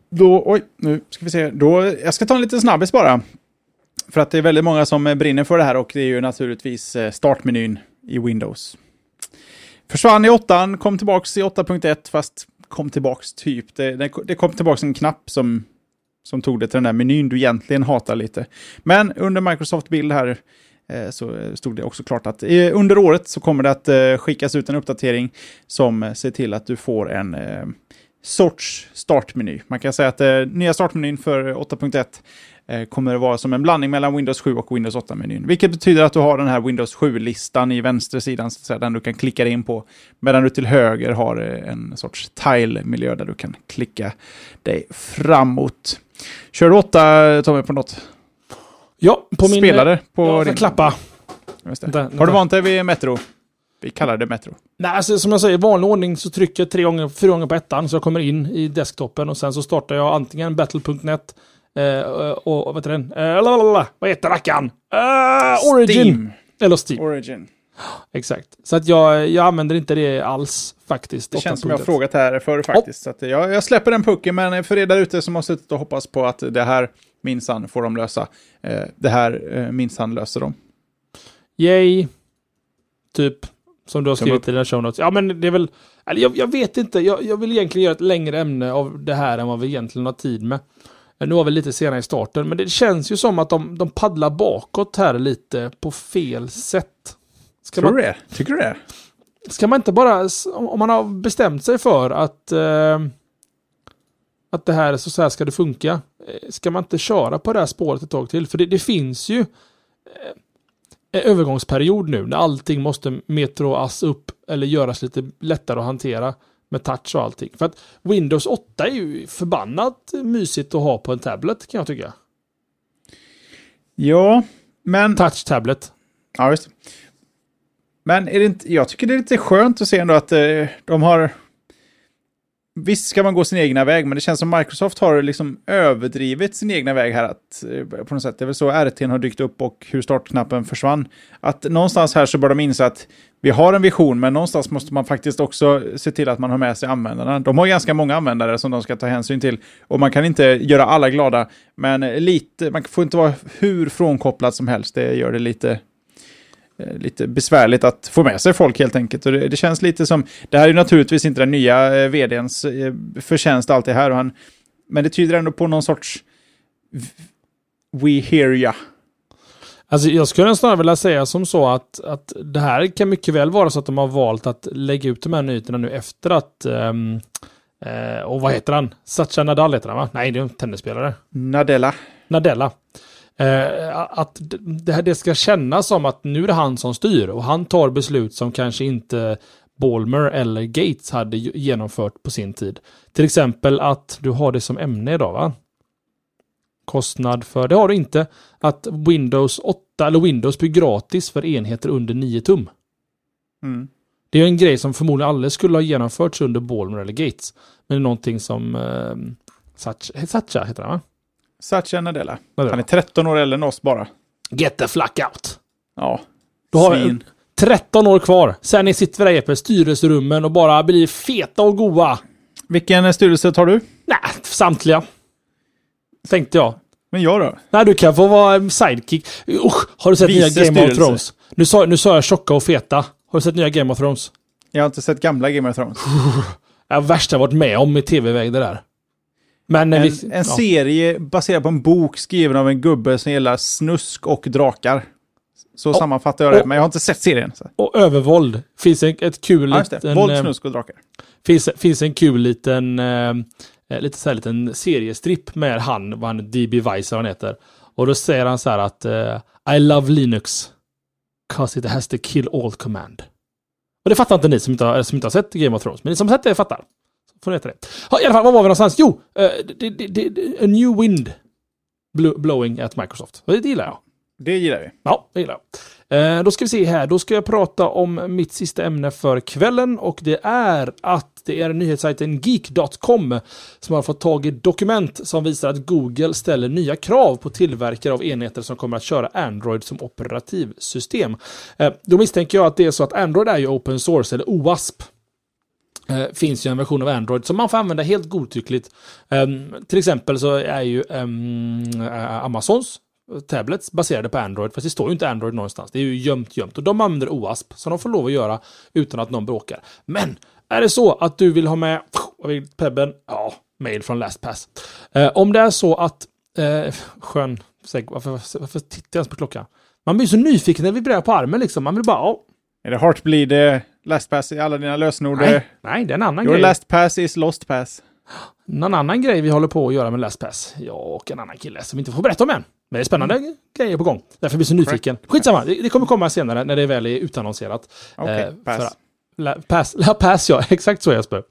B: Då, oj, nu ska vi se. Då, jag ska ta en liten snabbis bara. För att det är väldigt många som brinner för det här och det är ju naturligtvis eh, startmenyn i Windows. Försvann i 8, kom tillbaks i 8.1 fast kom tillbaks typ. Det, det, kom tillbaks en knapp som, som tog det till den där menyn du egentligen hatar lite. Men under Microsoft Bild här Eh, så stod det också klart att eh, under året så kommer det att eh, skickas ut en uppdatering som ser till att du får en sorts startmeny. Man kan säga att eh, nya startmenyn för 8.1 kommer att vara som en blandning mellan Windows 7 och Windows 8-menyn. Vilket betyder att du har den här Windows 7-listan i vänstersidan, så att säga, den du kan klicka dig in på. Medan du till höger har en sorts tile-miljö där du kan klicka dig framåt. Kör du 8, Tommy, på något
C: Ja, på min...
B: spelare? På
C: Ja,
B: din-
C: klappa.
B: Just det. Har du vant dig vid Metro? Vi kallar det Metro.
C: Nej, alltså, som jag säger, i vanlig ordning så trycker jag tre gånger, fyra gånger på ettan så jag kommer in i desktopen och sen så startar jag antingen battle.net eh, och, och vad heter den? Eh, lalalala, vad heter rackaren? Eh, Origin!
B: Steam.
C: Eller Steam,
B: Origin.
C: exakt. Så att jag, jag använder inte det alls faktiskt.
B: Det känns som jag har
C: 8.1.
B: frågat här förr faktiskt. Så att jag, jag släpper den pucken, men för er där ute som har suttit och hoppas på att det här minsann får de lösa. Eh, det här eh, minsann löser de.
C: Yay! Typ. Som du har skrivit i dina show notes. Ja, men det är väl... Eller jag, jag vet inte. Jag, jag vill egentligen göra ett längre ämne av det här än vad vi egentligen har tid med. Nu var vi lite senare i starten, men det känns ju som att de, de paddlar bakåt här lite på fel sätt. Ska
B: Tror du det? Tycker du det?
C: ska man inte bara, om om man har bestämt sig för att, eh, att det här, så så här ska det funka, eh, ska man inte köra på det här spåret ett tag till? För det, det finns ju eh, en övergångsperiod nu när allting måste metroas upp eller göras lite lättare att hantera med touch och allting. För att Windows 8 är ju förbannat mysigt att ha på en tablet kan jag tycka.
B: Ja, men...
C: Touch-tablet.
B: Ja, det. Men är det inte, jag tycker det är lite skönt att se ändå att eh, de har... Visst ska man gå sin egna väg, men det känns som Microsoft har liksom överdrivit sin egna väg här. Att, eh, på något sätt. Det är väl så RT har dykt upp och hur startknappen försvann. Att någonstans här så bör de inse att vi har en vision, men någonstans måste man faktiskt också se till att man har med sig användarna. De har ganska många användare som de ska ta hänsyn till. Och man kan inte göra alla glada, men lite, man får inte vara hur frånkopplad som helst. Det gör det lite, lite besvärligt att få med sig folk helt enkelt. Och det, det känns lite som, det här är naturligtvis inte den nya eh, vdns eh, förtjänst alltid här, och han, men det tyder ändå på någon sorts we hear ya
C: Alltså jag skulle snarare vilja säga som så att, att det här kan mycket väl vara så att de har valt att lägga ut de här nyheterna nu efter att um, uh, och vad heter han? Satcha Nadal heter han va? Nej, det är en tennisspelare.
B: Nadella.
C: Nadella. Uh, att det, här, det ska kännas som att nu är det han som styr och han tar beslut som kanske inte Balmer eller Gates hade genomfört på sin tid. Till exempel att du har det som ämne idag va? kostnad för, det har du inte, att Windows 8 eller Windows blir gratis för enheter under 9 tum. Mm. Det är en grej som förmodligen aldrig skulle ha genomförts under Balmer eller Gates. Men det är någonting som eh, Satcha, Satcha heter han va?
B: Satcha Nadella. Han är 13 år äldre än oss bara.
C: Get the flack out!
B: Ja.
C: Du har 13 år kvar. Sen ni sitter vi där på styrelserummen och bara blir feta och goa.
B: Vilken styrelse tar du?
C: Nej, samtliga. Tänkte jag.
B: Men jag då?
C: Nej, du kan få vara sidekick. Usch, har du sett Vice nya Game styrelse. of Thrones? Nu sa, nu sa jag tjocka och feta. Har du sett nya Game of Thrones?
B: Jag har inte sett gamla Game of Thrones.
C: Det är värsta jag varit med om i tv-väg det där.
B: Men en, vi, en ja. serie baserad på en bok skriven av en gubbe som gillar snusk och drakar. Så och, sammanfattar jag det, och, men jag har inte sett serien. Så.
C: Och övervåld. Finns en, ett kul
B: ja, liten... Våld, eh, snusk och drakar.
C: Finns, finns en kul liten... Eh, eh, lite så här liten seriestripp med han, vad han, DB Weiss han heter. Och då säger han så här att uh, I love Linux. Cause it has the kill all command. Och det fattar inte ni som inte har, som inte har sett Game of Thrones. Men ni som har sett det fattar. Får ni veta det. Ha, I alla fall, var var vi någonstans? Jo, uh, det, det, det, a new wind blowing at Microsoft. Det gillar jag.
B: Det gillar vi.
C: Ja, det gillar jag. Eh, då ska vi se här. Då ska jag prata om mitt sista ämne för kvällen och det är att det är nyhetssajten Geek.com som har fått tag i dokument som visar att Google ställer nya krav på tillverkare av enheter som kommer att köra Android som operativsystem. Eh, då misstänker jag att det är så att Android är ju open source eller OASP eh, Eh, finns ju en version av Android som man får använda helt godtyckligt. Ehm, till exempel så är ju ehm, eh, Amazons tablets baserade på Android, fast det står ju inte Android någonstans. Det är ju gömt, gömt. Och de använder OASP, som de får lov att göra utan att någon bråkar. Men är det så att du vill ha med Pebben? Ja, mail från LastPass. Eh, om det är så att... Eh, skön varför, varför, tittar jag ens på klockan? Man blir så nyfiken när vi vibrerar på armen liksom. Man vill bara... Oh.
B: Är det Heartbleed, eh, LastPass i alla dina lösenord?
C: Nej, nej, det är en annan
B: Your
C: grej.
B: Your LastPass is LostPass.
C: Någon annan grej vi håller på att göra med LastPass. Jag och en annan kille som vi inte får berätta om än. Men det är spännande mm. grejer på gång. Därför blir jag så nyfiken. Skitsamma, det, kommer komma senare när det väl är utannonserat.
B: Okay, pass.
C: La pass, la pass ja, exakt så Jesper.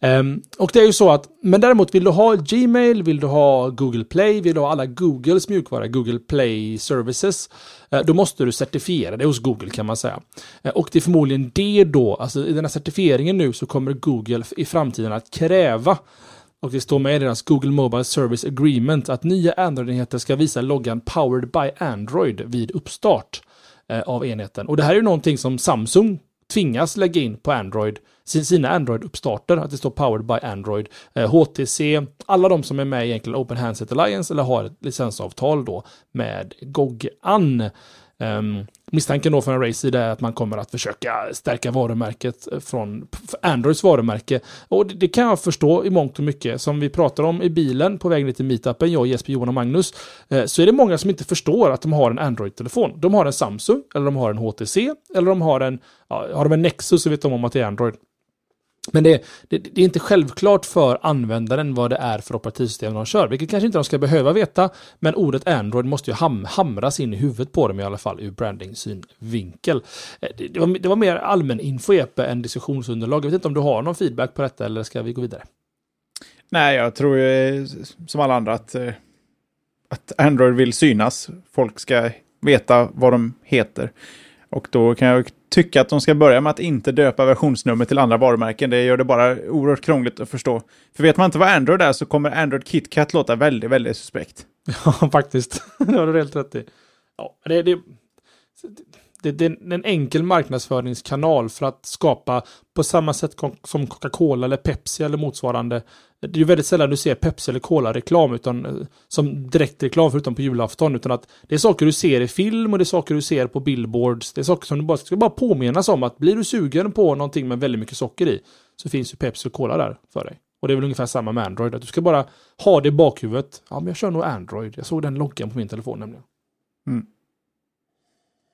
C: Um, och det är ju så att, men däremot vill du ha Gmail, vill du ha Google Play, vill du ha alla Googles mjukvara, Google Play Services, uh, då måste du certifiera det hos Google kan man säga. Uh, och det är förmodligen det då, alltså i den här certifieringen nu så kommer Google i framtiden att kräva och det står med i deras Google Mobile Service Agreement att nya Android-enheter ska visa loggan Powered by Android vid uppstart eh, av enheten. Och det här är ju någonting som Samsung tvingas lägga in på Android sina Android-uppstarter, att det står Powered by Android, eh, HTC, alla de som är med i egentligen Open Handset Alliance eller har ett licensavtal då med GOG-AN. Um, ehm, misstanken då från Race är att man kommer att försöka stärka varumärket från Androids varumärke. Och det, det, kan jag förstå i mångt och mycket. Som vi pratar om i bilen på väg ner till meetupen, jag, Jesper, Johan och Magnus, eh, så är det många som inte förstår att de har en Android-telefon. De har en Samsung, eller de har en HTC, eller de har en, ja, har de en Nexus så vet de om att det är Android. Men det, det, det, är inte självklart för användaren vad det är för operativsystem de kör, vilket kanske inte de ska behöva veta, men ordet Android måste ju ham, hamras in i huvudet på dem i alla fall ur branding-synvinkel. Eh, det, det, var, det var mer allmän info Epe än diskussionsunderlag. Jag vet inte om du har någon feedback på detta eller ska vi gå vidare?
B: Nej, jag tror ju eh, som alla andra att, eh, att Android vill synas. Folk ska veta vad de heter. Och då kan jag tycka att de ska börja med att inte döpa versionsnummer till andra varumärken. Det gör det bara oerhört krångligt att förstå. För vet man inte vad Android är så kommer Android KitKat låta väldigt, väldigt suspekt.
C: Ja, faktiskt. det har du helt rätt i. Ja, det, det, det, det är en enkel marknadsföringskanal för att skapa på samma sätt som Coca-Cola eller Pepsi eller motsvarande. Det är väldigt sällan du ser Pepsi eller Cola-reklam utan eh, som direktreklam förutom på julafton. Utan att det är saker du ser i film och det är saker du ser på billboards. Det är saker som du bara ska bara påminnas om att blir du sugen på någonting med väldigt mycket socker i så finns ju Pepsi och Cola där för dig. Och det är väl ungefär samma med Android. Att du ska bara ha det i bakhuvudet. Ja, men jag kör nog Android. Jag såg den loggan på min telefon nämligen.
B: Mm.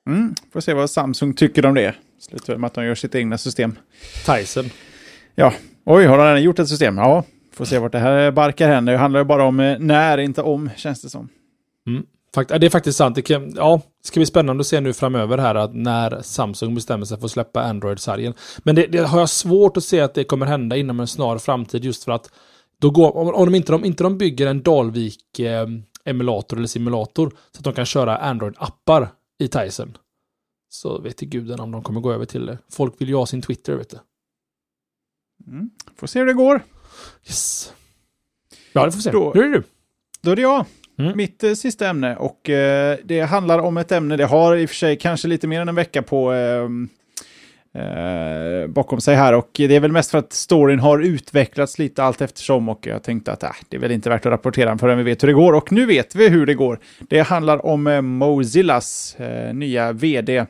B: Mm, får se vad Samsung tycker om det. Slutar med att de gör sitt egna system.
C: Tyson.
B: Ja, oj, har de gjort ett system? Ja, får se vart det här barkar hän. Det handlar ju bara om eh, när, inte om, känns det som.
C: Mm. Det är faktiskt sant. Det kan, ja, ska bli spännande att se nu framöver här att när Samsung bestämmer sig för att släppa Android-sargen. Men det, det, har jag svårt att se att det kommer hända inom en snar framtid just för att då går, om, om de inte, de, inte de bygger en Dalvik eh, eller simulator så att de kan köra Android-appar i Tyson. Så vet guden om de kommer gå över till det. Folk vill ju ha sin Twitter, vet du.
B: Mm. Får se hur det går.
C: Yes. Ja, det får vi se.
B: Då,
C: nu är det du.
B: Då är det jag. Mm. Mitt eh, sista ämne och eh, det handlar om ett ämne, det har i och för sig kanske lite mer än en vecka på ehm, eh, bakom sig här och det är väl mest för att storyn har utvecklats lite allt eftersom och jag tänkte att äh, det är väl inte värt att rapportera förrän vi vet hur det går och nu vet vi hur det går. Det handlar om eh, Mozillas eh, nya vd eh,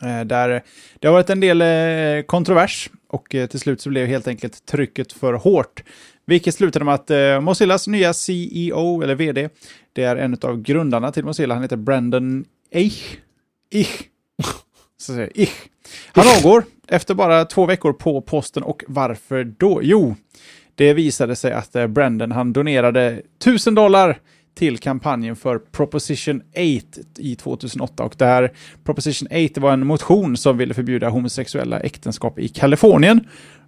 B: där det har varit en del eh, kontrovers och till slut så blev helt enkelt trycket för hårt. Vilket slutade med att eh, Mozillas nya CEO, eller vd, det är en av grundarna till Mozilla, han heter Brandon Eich. Ich. Så säger ich. Han avgår efter bara två veckor på posten och varför då? Jo, det visade sig att eh, Brandon han donerade 1000 dollar till kampanjen för Proposition 8 i 2008. Och det här Proposition 8 var en motion som ville förbjuda homosexuella äktenskap i Kalifornien.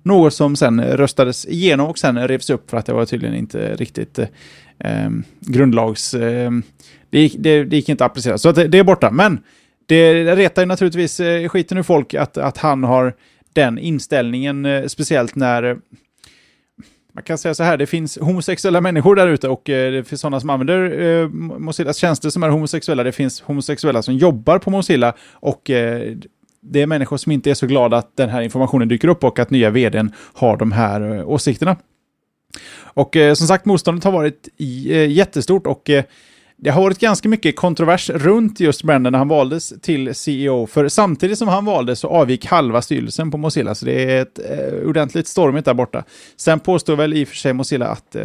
B: Något som sen röstades igenom och sen revs upp för att det var tydligen inte riktigt eh, grundlags... Eh, det, gick, det, det, gick inte att applicera, så det, det är borta. Men det retar ju naturligtvis eh, skiten ur folk att, att han har den inställningen, eh, speciellt när man kan säga så här, det finns homosexuella människor där ute och eh, det finns sådana som använder eh, Mozillas tjänster som är homosexuella. Det finns homosexuella som jobbar på Mozilla och eh, det är människor som inte är så glada att den här informationen dyker upp och att nya vdn har de här eh, åsikterna. Och eh, som sagt, motståndet har varit i, eh, jättestort och eh, det har varit ganska mycket kontrovers runt just Brandon när han valdes till CEO. För samtidigt som han valdes så avgick halva styrelsen på Mozilla. Så det är ett eh, ordentligt stormigt där borta. Sen påstår väl i och för sig Mozilla att eh,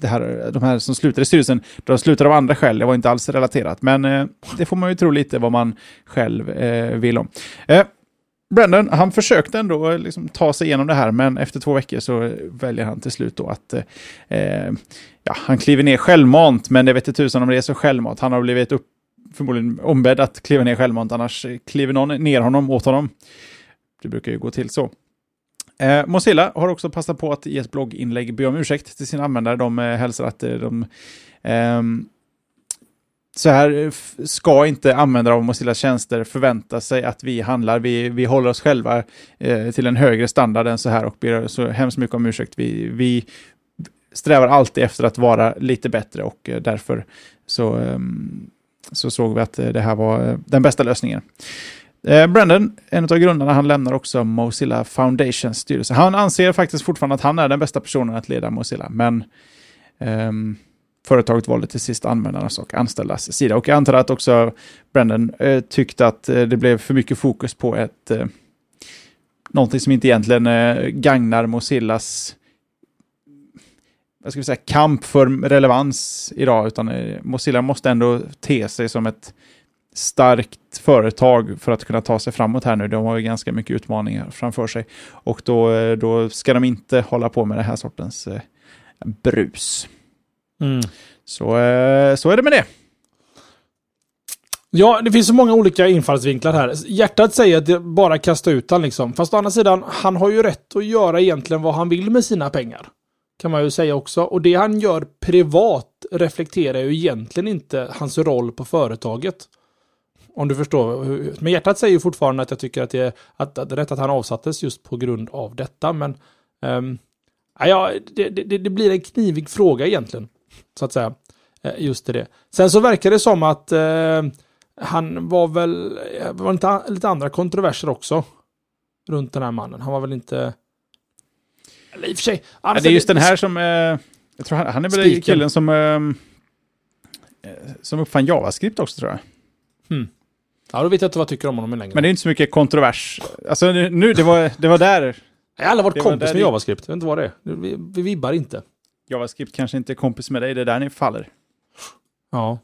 B: det här, de här som slutade i styrelsen, de slutade av andra skäl. Det var inte alls relaterat. Men eh, det får man ju tro lite vad man själv eh, vill om. Eh, Brendan Brandon, han försökte ändå liksom ta sig igenom det här, men efter två veckor så väljer han till slut då att eh, eh, ja, han kliver ner självmant, men det vet inte tusan om det är så självmant. Han har blivit upp, förmodligen ombedd att kliva ner självmant, annars kliver någon ner honom åt honom. Det brukar ju gå till så. Eh, Mozilla har också passat på att i ett blogginlägg be om ursäkt till sina användare. De eh, hälsar att eh, de eh, så här eh, ska inte användare av Mozilla tjänster förvänta sig att vi handlar. Vi, vi håller oss själva eh, till en högre standard än så här och ber så hemskt mycket om ursäkt. Vi, vi strävar alltid efter att vara lite bättre och eh, därför så, eh, så såg vi att eh, det här var eh, den bästa lösningen. Eh, Brandon, en av grundarna, han lämnar också Mozilla Foundations styrelse. Han anser faktiskt fortfarande att han är den bästa personen att leda Mozilla, men ehm, företaget valde till sist användarnas och anställdas sida. Och jag antar att också Brendan eh, tyckte att eh, det blev för mycket fokus på ett eh, någonting som inte egentligen eh, gagnar Mozillas vad ska vi säga, kamp för relevans idag, utan eh, Mozilla måste ändå te sig som ett starkt företag för att kunna ta sig framåt här nu. De har ju ganska mycket utmaningar framför sig. Och då, eh, då ska de inte hålla på med den här sortens eh, brus. Mm. Så, eh, så är det med det.
C: Ja, det finns så många olika infallsvinklar här. Hjärtat säger att det bara kasta ut han liksom. Fast å andra sidan, han har ju rätt att göra egentligen vad han vill med sina pengar. Kan man ju säga också. Och det han gör privat reflekterar ju egentligen inte hans roll på företaget. Om du förstår. Men hjärtat säger ju fortfarande att jag tycker att det är att, att, rätt att han avsattes just på grund av detta. Men um, ja, det, det, det blir en knivig fråga egentligen så att säga. Eh, just det. Sen så verkar det som att eh, han var väl, det var inte lite andra kontroverser också. Runt den här mannen. Han var väl inte... Eller i och för sig.
B: Ja, det är just den här som... Eh, jag tror han, han är väl
C: Spiken.
B: killen som... Eh, eh, som uppfann JavaScript också tror jag.
C: Ja, då vet jag inte vad jag tycker om honom längre.
B: Men det är inte så mycket kontrovers. Alltså nu, det var, det var där.
C: jag har aldrig varit
B: det var
C: kompis med
B: det-
C: JavaScript. Jag vet inte vad det är. Vi, vi vibbar inte.
B: JavaScript kanske inte är kompis med dig, det är där ni faller.
C: Ja.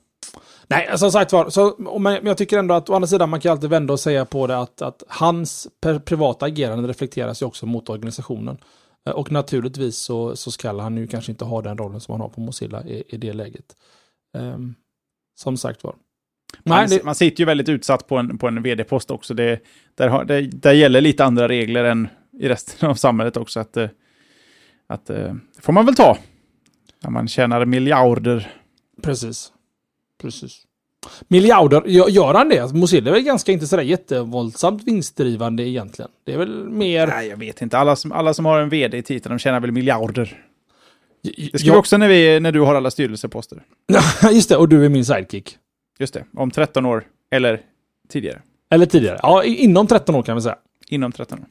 C: Nej, alltså, som sagt var, så, men jag tycker ändå att å andra sidan man kan alltid vända och säga på det att, att hans privata agerande reflekteras ju också mot organisationen. Eh, Och naturligtvis så, så ska han ju kanske inte ha den rollen som han har på Mozilla i, i det läget. Ehm, som sagt var. Nej,
B: Man,
C: det,
B: man sitter ju väldigt utsatt på en, på en vd-post också. Det, där, har, det, där gäller lite andra regler än i resten av samhället också. Att, eh, att, eh, det får man väl ta. När man tjänar miljarder.
C: precis. Precis. Miljarder, gör, han det? Mozilla är väl ganska inte sådär jättevåldsamt vinstdrivande egentligen. Det är väl mer...
B: Nej, jag vet inte. Alla som, alla som har en vd i titeln, de tjänar väl miljarder. Det ska
C: Ja,
B: vi också när, vi, när du har alla styrelseposter.
C: Just det, och du är min sidekick.
B: Just det, om 13 år. Eller tidigare.
C: Eller tidigare. Ja, inom 13 år kan vi säga.
B: Inom 13 år.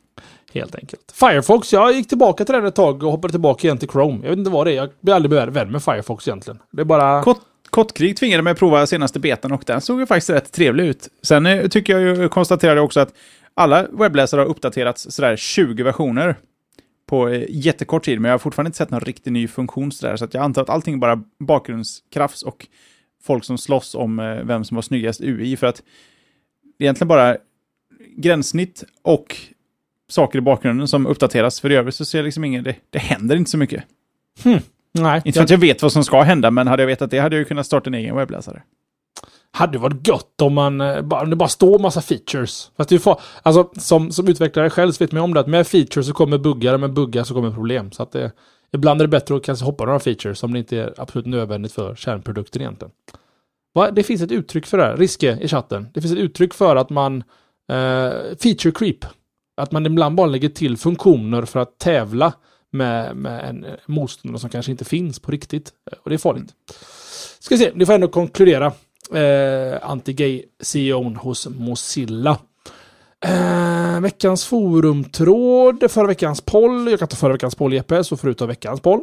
C: Helt enkelt. Firefox, jag gick tillbaka till den ett tag och hoppade tillbaka igen till Chrome. Jag vet inte vad det är. Jag blir aldrig vän med Firefox egentligen. Det är bara...
B: Kort, Kottkrig tvingade mig att prova senaste betan och den såg ju faktiskt rätt trevlig ut. Sen eh, tycker jag ju, konstaterade jag också att alla webbläsare har uppdaterats sådär 20 versioner på eh, jättekort tid, men jag har fortfarande inte sett någon riktig ny funktion sådär, så att jag antar att allting är bara bakgrundskrafts och folk som slåss om eh, vem som har snyggast UI, för att det är egentligen bara gränssnitt och saker i bakgrunden som uppdateras, för i övrigt så ser jag liksom ingen, det, det händer inte så mycket.
C: Nej.
B: Inte för att jag vet vad som ska hända, men hade jag vetat det hade jag ju kunnat starta en egen webbläsare.
C: hade varit gött om man eh, bara, det bara står massa features. Fast är fa- alltså, som, som utvecklare själv så vet man om det att med features så kommer buggar, och med buggar så kommer problem. Så att det, ibland är det bättre att kanske hoppa några features om det inte är absolut nödvändigt för kärnprodukten egentligen. Va? Det finns ett uttryck för det här, Riske i chatten. Det finns ett uttryck för att man eh, feature creep. Att man ibland bara lägger till funktioner för att tävla med, med en eh, motståndare som kanske inte finns på riktigt. Eh, Och det är farligt. Ska se, ni får ändå konkludera. Eh, Anti-gay-CEOn hos Mozilla. Eh, veckans forumtråd, förra veckans poll. Jag kan ta förra veckans poll Jeppe, så ta veckans poll.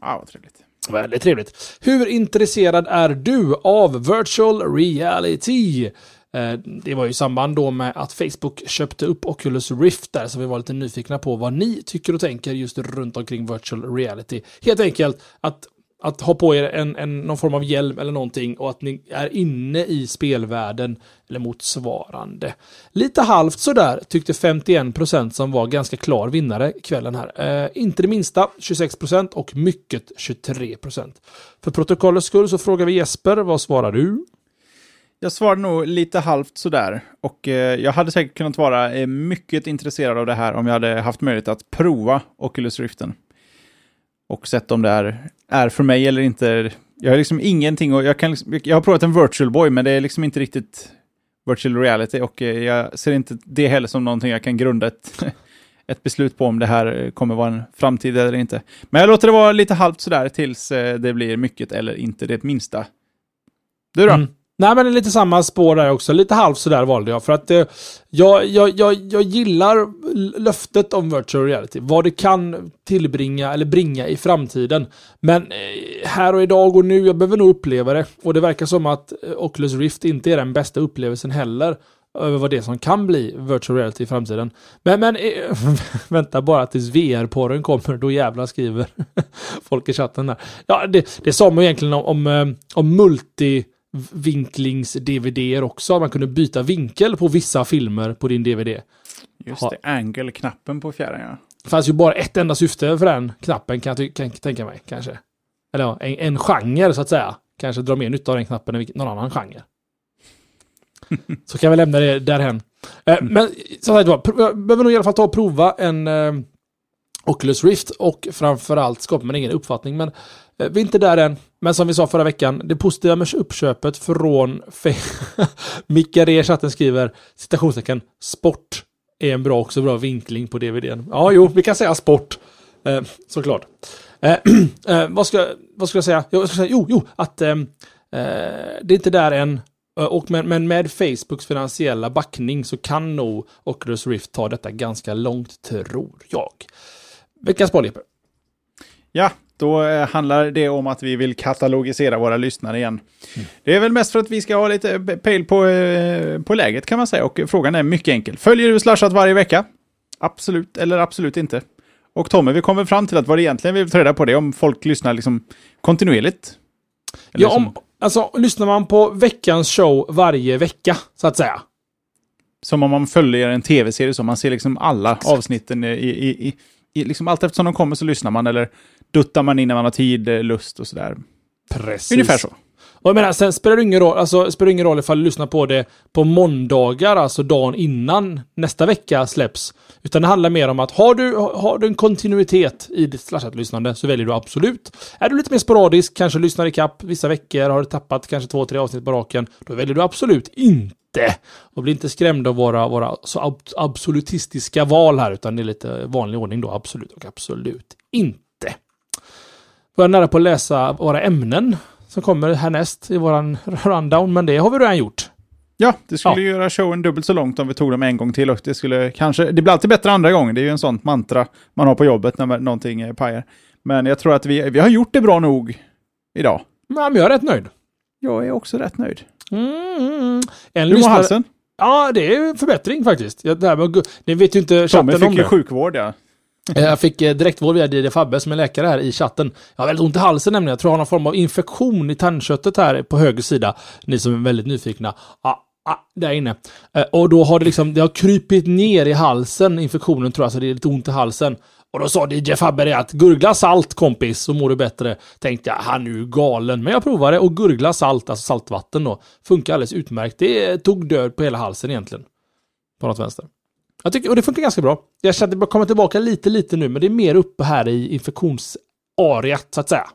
B: Ja, vad trevligt.
C: Väldigt trevligt. Hur intresserad är du av virtual reality? Eh, det var ju i samband då med att Facebook köpte upp Oculus Rift där, så vi var lite nyfikna på vad ni tycker och tänker just runt omkring virtual reality. Helt enkelt att, att ha på er en, en, någon form av hjälm eller någonting och att ni är inne i spelvärlden eller motsvarande. Lite halvt sådär tyckte 51% som var ganska klar vinnare kvällen här. Eh, inte det minsta 26% och mycket 23%. För protokollets skull så frågar vi Jesper, vad svarar du?
B: Jag svarade nog lite halvt sådär. Och eh, jag hade säkert kunnat vara eh, mycket intresserad av det här om jag hade haft möjlighet att prova Oculus Riften. Och sett om det är, är för mig eller inte. Jag har liksom ingenting och jag kan liksom, Jag har provat en virtual boy, men det är liksom inte riktigt virtual reality. Och eh, jag ser inte det heller som någonting jag kan grunda ett, ett beslut på om det här eh, kommer vara en framtid eller inte. Men jag låter det vara lite halvt sådär tills eh, det blir mycket eller inte det minsta. Du då?
C: Mm. Nej, men det är lite samma spår där också. Lite halvt sådär valde jag. För att eh, jag, jag, jag, jag gillar löftet om virtual reality. Vad det kan tillbringa eller bringa i framtiden. Men eh, här och idag och nu, jag behöver nog uppleva det. Och det verkar som att eh, Oculus Rift inte är den bästa upplevelsen heller. Över vad det som kan bli virtual reality i framtiden. Men, men eh, vänta bara tills VR-porren kommer. Då jävlar skriver folk i chatten där. Ja, det, det sa man egentligen om, om, eh, om multi vinklings-DVD också. Man kunde byta vinkel på vissa filmer på din DVD.
B: Just
C: Ha-
B: det, angle-knappen på fjärran ja.
C: Det fanns ju bara ett enda syfte för den knappen kan jag kan, tänka mig, kanske. Eller ja, en, en genre så att säga. Kanske dra mer nytta av den knappen än någon annan genre. så kan vi lämna det därhen. Eh, men som sagt var, jag behöver nog i alla fall ta och prova en eh, Oculus Rift och framförallt skapa min egen uppfattning. Men Eh, vi är inte där än. Men som vi sa förra veckan, det positiva med uppköpet från Micke Re i chatten skriver citationstecken sport är en bra också bra vinkling på DVDn. Ja, jo, vi kan säga sport. Eh, såklart. Eh, eh, vad, ska, vad ska jag säga? Jo, Jag ska säga? Jo, jo, att eh, eh, det är inte där än. Eh, och men, men med Facebooks finansiella backning så kan nog Oculus Rift ta detta ganska långt, tror jag. Veckans boll, Jeppe.
B: Ja, då eh, handlar det om att vi vill katalogisera våra lyssnare igen. Det är väl mest för att vi ska ha lite pejl på, eh, på läget kan man säga. Och frågan är mycket enkel. Följer du Slashat varje vecka? Absolut eller absolut inte. Och Tommy, vi kommer fram till att vad det egentligen vi vill ta reda på det om folk lyssnar liksom kontinuerligt. Eller
C: Ja, om, alltså, lyssnar man på veckans show varje vecka, så att säga.
B: som om man följer en tv-serie, så man ser liksom alla
C: Exakt.
B: avsnitten i, i, i, i liksom allt eftersom de kommer så lyssnar man eller duttar man in när man har tid, eh, lust och sådär.
C: Precis.
B: Ungefär så.
C: Och jag menar, sen spelar det ingen roll, alltså, spelar ingen roll ifall du lyssnar på det på måndagar, alltså dagen innan nästa vecka släpps. Utan det handlar mer om att har du, har du en kontinuitet i ditt slashat-lyssnande så väljer du absolut. Är du lite mer sporadisk, kanske lyssnar ikapp vissa veckor, har du tappat kanske två, tre avsnitt på raken, då väljer du absolut inte. Och bli inte skrämd av våra, våra så ab absolutistiska val här, utan det är lite vanlig ordning då, absolut och absolut inte. Börjar nära på att läsa våra ämnen som kommer härnäst i våran rundown, men det har vi redan gjort.
B: Ja, det skulle
C: Ja.
B: göra showen dubbelt så långt om vi tog dem en gång till och det skulle kanske, det blir alltid bättre andra gången, det är ju en sån mantra man har på jobbet när man- någonting eh, pajar. Men jag tror att vi, vi har gjort det bra nog idag.
C: Men jag är rätt nöjd.
B: Jag är också rätt nöjd.
C: Mm. En
B: Hur mår
C: lyssnare-
B: halsen?
C: Ja, det är en förbättring faktiskt. Det här med, ni vet ju inte
B: Tommy
C: chatten om
B: fick ju
C: det.
B: sjukvård ja.
C: Eh, jag fick eh, direktvård via DJ Fabbe som är läkare här i chatten. Jag har väldigt ont i halsen nämligen. Jag tror jag har någon form av infektion i tandköttet här på höger sida. Ni som är väldigt nyfikna. Ah, ah, där inne. Eh, Och då har det liksom, det har krypit ner i halsen, infektionen tror jag, så det är lite ont i halsen. Och då sa DJ Fabbe det att gurgla salt kompis så mår du bättre. Tänkte jag, han är ju galen. Men jag provade och gurgla salt, alltså saltvatten då. Funkar alldeles utmärkt. Det tog död på hela halsen egentligen. På något vänster. Jag tycker, och det funkar ganska bra. Jag känner att det komma tillbaka lite, lite nu, men det är mer uppe här i infektionsariat, så att säga.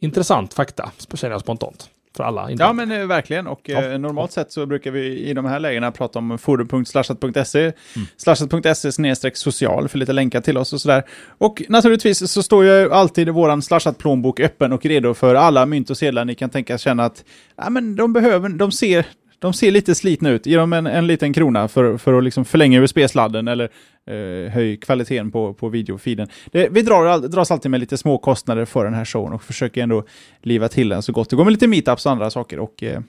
C: Intressant fakta, känner jag spontant. För alla.
B: Ja men eh, verkligen och
C: Ja.
B: eh, normalt sett så brukar vi i de här lägena prata om forum.slashat.se
C: Mm.
B: slashat.se snedstreck social för lite länkar till oss och sådär. Och naturligtvis så står ju alltid våran slashat-plånbok öppen och redo för alla mynt och sedlar ni kan tänka känna att ja, men de behöver, de ser de ser lite slitna ut. Ge dem en, en liten krona för, för att liksom förlänga USB-sladden eller eh, höj kvaliteten på, på videofeeden. Det, vi drar, dras alltid med lite små kostnader för den här showen och försöker ändå liva till den så gott det går med lite meetups och andra saker. Och, eh,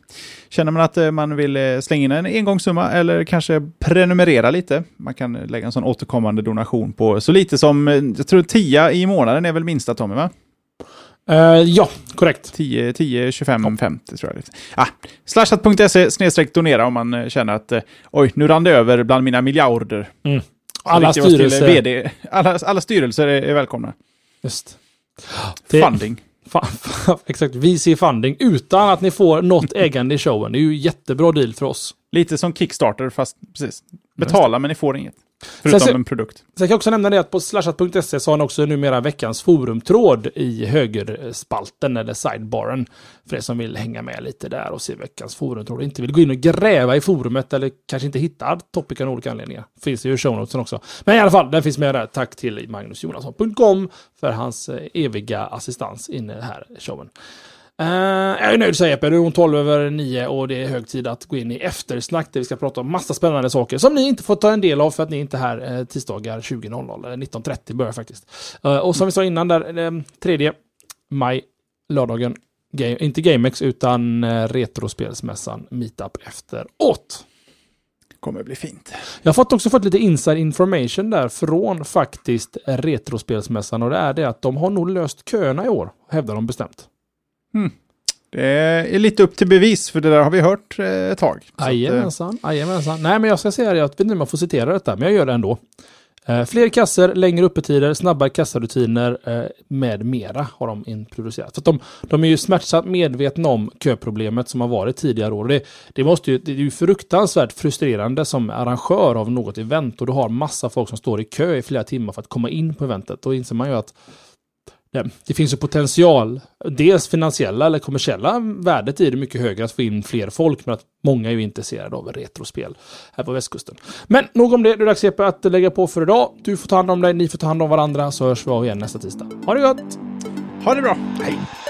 B: känner man att eh, man vill eh, slänga in en engångssumma eller kanske prenumerera lite, man kan lägga en sån återkommande donation på så lite som, eh, jag tror 10 i månaden är väl minsta Tommy va?
C: Eh, ja, korrekt.
B: 10, 10 25, 50 tror jag. Ah, slashat.se snedstreck donera om man eh, känner att eh, oj, nu rann det över bland mina miljarder.
C: Mm. Alla
B: vi
C: styrelser.
B: VD. Alla, alla styrelser är, är välkomna.
C: Just. Det-
B: Funding.
C: Fa- fa- exakt, VC funding utan att ni får något ägande i showen. Det är ju jättebra deal för oss.
B: Lite som Kickstarter, fast precis. Betala, men ni får inget. Förutom
C: Sen
B: en produkt.
C: Sen kan jag också nämna det att på slashat.se så har ni också numera veckans forumtråd i högerspalten eller sidebaren. För er som vill hänga med lite där och se veckans forumtråd och inte vill gå in och gräva i forumet eller kanske inte hittar topic av olika anledningar. Finns det ju i show notesen också. Men i alla fall, den finns med där. Tack till magnusjonasson.com för hans eh, eviga assistans in i den här showen. Eh, jag är nöjd säger Jeppe, det är om 12 över 9 och det är hög tid att gå in i eftersnack där vi ska prata om massa spännande saker som ni inte får ta en del av för att ni inte är här eh, tisdagar 20.00 eller 19.30 börjar faktiskt. Eh, och som vi sa innan där, eh, 3 maj, lördagen, game, inte GameX utan eh, Retrospelsmässan Meetup efteråt.
B: kommer bli fint.
C: Jag har fått också fått lite inside information där från faktiskt Retrospelsmässan och det är det att de har nog löst köerna i år, hävdar de bestämt. Hmm.
B: Det är lite upp till bevis, för det där har vi hört eh, ett tag. Eh,
C: jajamensan, jajamensan. Nej, men jag ska säga det, jag vet inte om jag får citera detta, men jag gör det ändå. Eh, fler kasser, längre öppettider, snabbare kassarutiner eh, med mera har de introducerat. För att de, de är ju smärtsamt medvetna om köproblemet som har varit tidigare år. Det, det, måste ju, det är ju fruktansvärt frustrerande som arrangör av något event och du har massa folk som står i kö i flera timmar för att komma in på eventet. Då inser man ju att det finns ju potential, dels finansiella eller kommersiella värdet i det mycket högre att få in fler folk, men att många är ju intresserade av retrospel här på västkusten. Men nog om det, det är dags Jeppe att lägga på för idag. Du får ta hand om dig, ni får ta hand om varandra, så hörs vi av igen nästa tisdag. Ha det gott!
B: Ha det bra!
C: Hej!